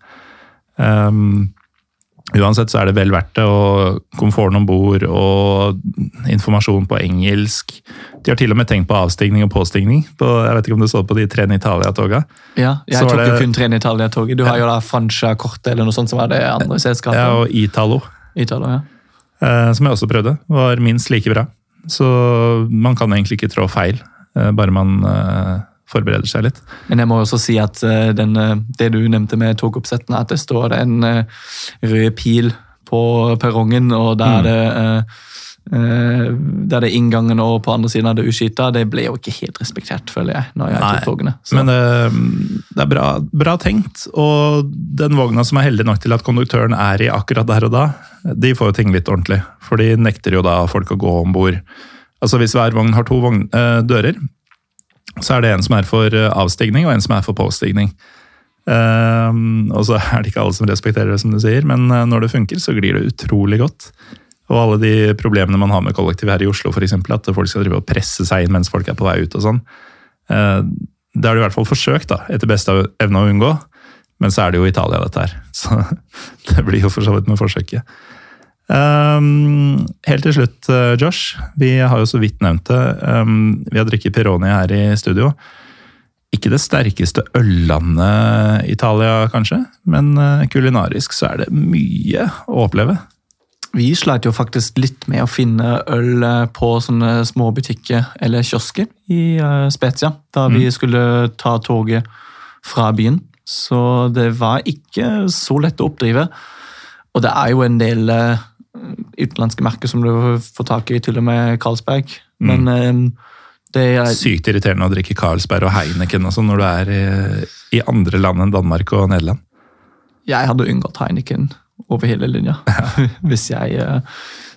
um, uansett så er det vel verdt det. Og komforten om bord og informasjon på engelsk. De har til og med tenkt på avstigning og påstigning. På, jeg vet ikke om det står på de Trene Italia-toga. Ja, jeg tok jo kun Trene Italia-toget. Du har jo da Francia-kortet eller noe sånt som er det andre selskapet. Ja, og Italo. Italo ja. Uh, som jeg også prøvde. Var minst like bra. Så man kan egentlig ikke trå feil Eh, bare man eh, forbereder seg litt. Men jeg må også si at eh, den, det du nevnte med togoppsettene, at det står en rød pil på perrongen, og der er det der det er inngangen og på andre siden av det uskyta, det ble jo ikke helt respektert, føler jeg. når jeg Nei, togene. Så. Men det, det er bra, bra, tenkt, og den vogna som er heldig nok til at konduktøren er i akkurat der og da, de får jo ting litt ordentlig. For de nekter jo da folk å gå om bord Altså Hvis hver vogn har to vogn, uh, dører, så er det en som er for eh, avstigning og en som er for påstigning. Uh, og så er det ikke alle som respekterer det, som du sier, men når det funker, så glir det utrolig godt. Og alle de problemene man har med kollektiv her i Oslo, eksempel, at folk skal drive og presse seg inn mens folk er på vei ut og sånn. Det har de i hvert fall forsøkt, da, etter beste evne å unngå. Men så er det jo Italia, dette her. Så det blir jo for så vidt med forsøket. Um, helt til slutt, uh, Josh. Vi har jo så vidt nevnt det. Um, vi har drukket Pironi her i studio. Ikke det sterkeste øllandet Italia, kanskje, men uh, kulinarisk så er det mye å oppleve. Vi sleit jo faktisk litt med å finne øl uh, på sånne små butikker eller kiosker i Spezia, da mm. vi skulle ta toget fra byen. Så det var ikke så lett å oppdrive. Og det er jo en del utenlandske merker som du får tak i, til og med Carlsberg. Men mm. det er Sykt irriterende å drikke Carlsberg og Heineken og sånn når du er i, i, andre land enn Danmark og Nederland. Jeg hadde unngått Heineken over hele linja, hvis jeg,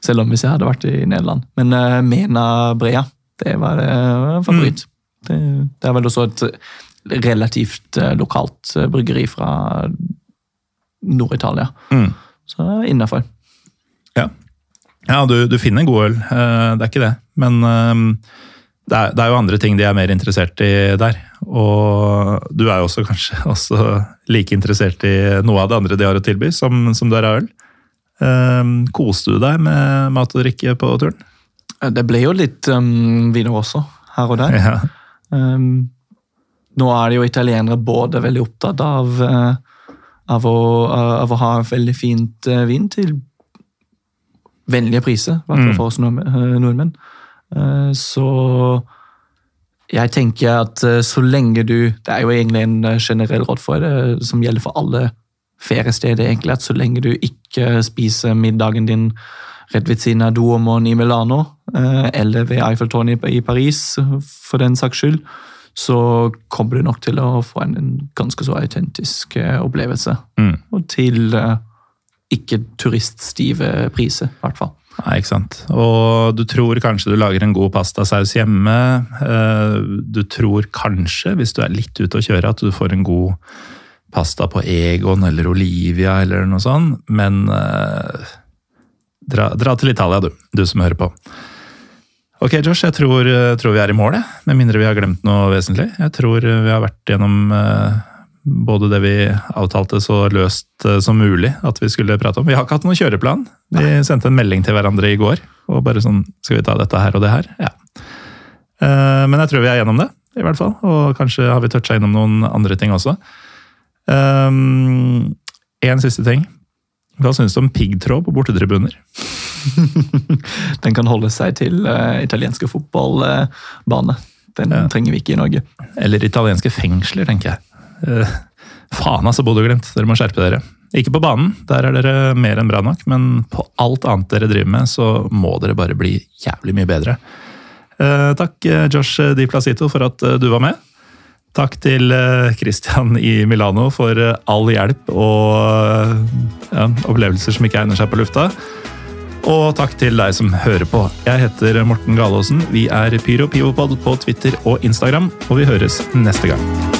selv om hvis jeg hadde vært i Nederland. Men Mena Brea, det var en favoritt. Mm. Det, det, er vel også et relativt lokalt bryggeri fra Nord-Italia. Mm. Så innafor. Ja, ja du, du, finner god øl, eh, det er ikke det. Men det er, det er, jo andre ting de er mer interessert i der. Og du er jo også kanskje også like interessert i noe av det andre de har å tilby, som, som du er øl. Um, koste du deg med mat og drikke på turen? Det ble jo litt um, viner også, her og der. Ja. Um, nå er det jo italienere både veldig opptatt av uh, av å, av å ha veldig fint eh, vin til vennlige priser, i hvert fall mm. for oss eh, nordmenn. Eh, så jeg tenker at så lenge du Det er jo egentlig en generell råd for det, som gjelder for alle feriesteder, egentlig, at så lenge du ikke spiser middagen din rett ved siden av Duomoen i Milano, eller ved Eiffeltårnet i Paris, for den saks skyld, så kommer du nok til å få en, ganske så autentisk opplevelse. Mm. Og til ikke turiststive priser, i hvert fall. Nei, ikke sant. Og du tror kanskje du lager en god pastasaus hjemme. Uh, du tror kanskje, hvis du er litt ute å kjøre, at du får en god pasta på Egon eller Olivia eller noe sånt, men dra, dra til Italia, du, du som hører på. Ok, Josh, jeg tror, eh, tror, vi er i mål, med mindre vi har glemt noe vesentlig. Jeg tror eh, vi har vært gjennom uh, både det vi avtalte så løst uh, som mulig at vi skulle prate om. Vi har ikke hatt noen kjøreplan. Vi Nei. sendte en melding til hverandre i går og bare sånn Skal vi ta dette her og det her? Ja. Uh, men jeg tror vi er gjennom det, i hvert fall. Og kanskje har vi toucha innom noen andre ting også. Um, en siste ting. Hva syns du om piggtråd på bortetribuner? Den kan holde seg til uh, italienske fotballbane. Den ja. trenger vi ikke i Norge. Eller italienske fengsler, tenker jeg. Uh, faen altså, Bodø-Glimt. Dere må skjerpe dere. Ikke på banen, der er dere mer enn bra nok, men på alt annet dere driver med, så må dere bare bli jævlig mye bedre. Uh, takk, Josh Di Placito, for at du var med. Takk til eh, Christian i Milano for eh, all hjelp og eh, ja, opplevelser som ikke egner seg på lufta. Og takk til deg som hører på. Jeg heter Morten Galaasen. Vi er Pyro Pivopod på Twitter og Instagram, og vi høres neste gang.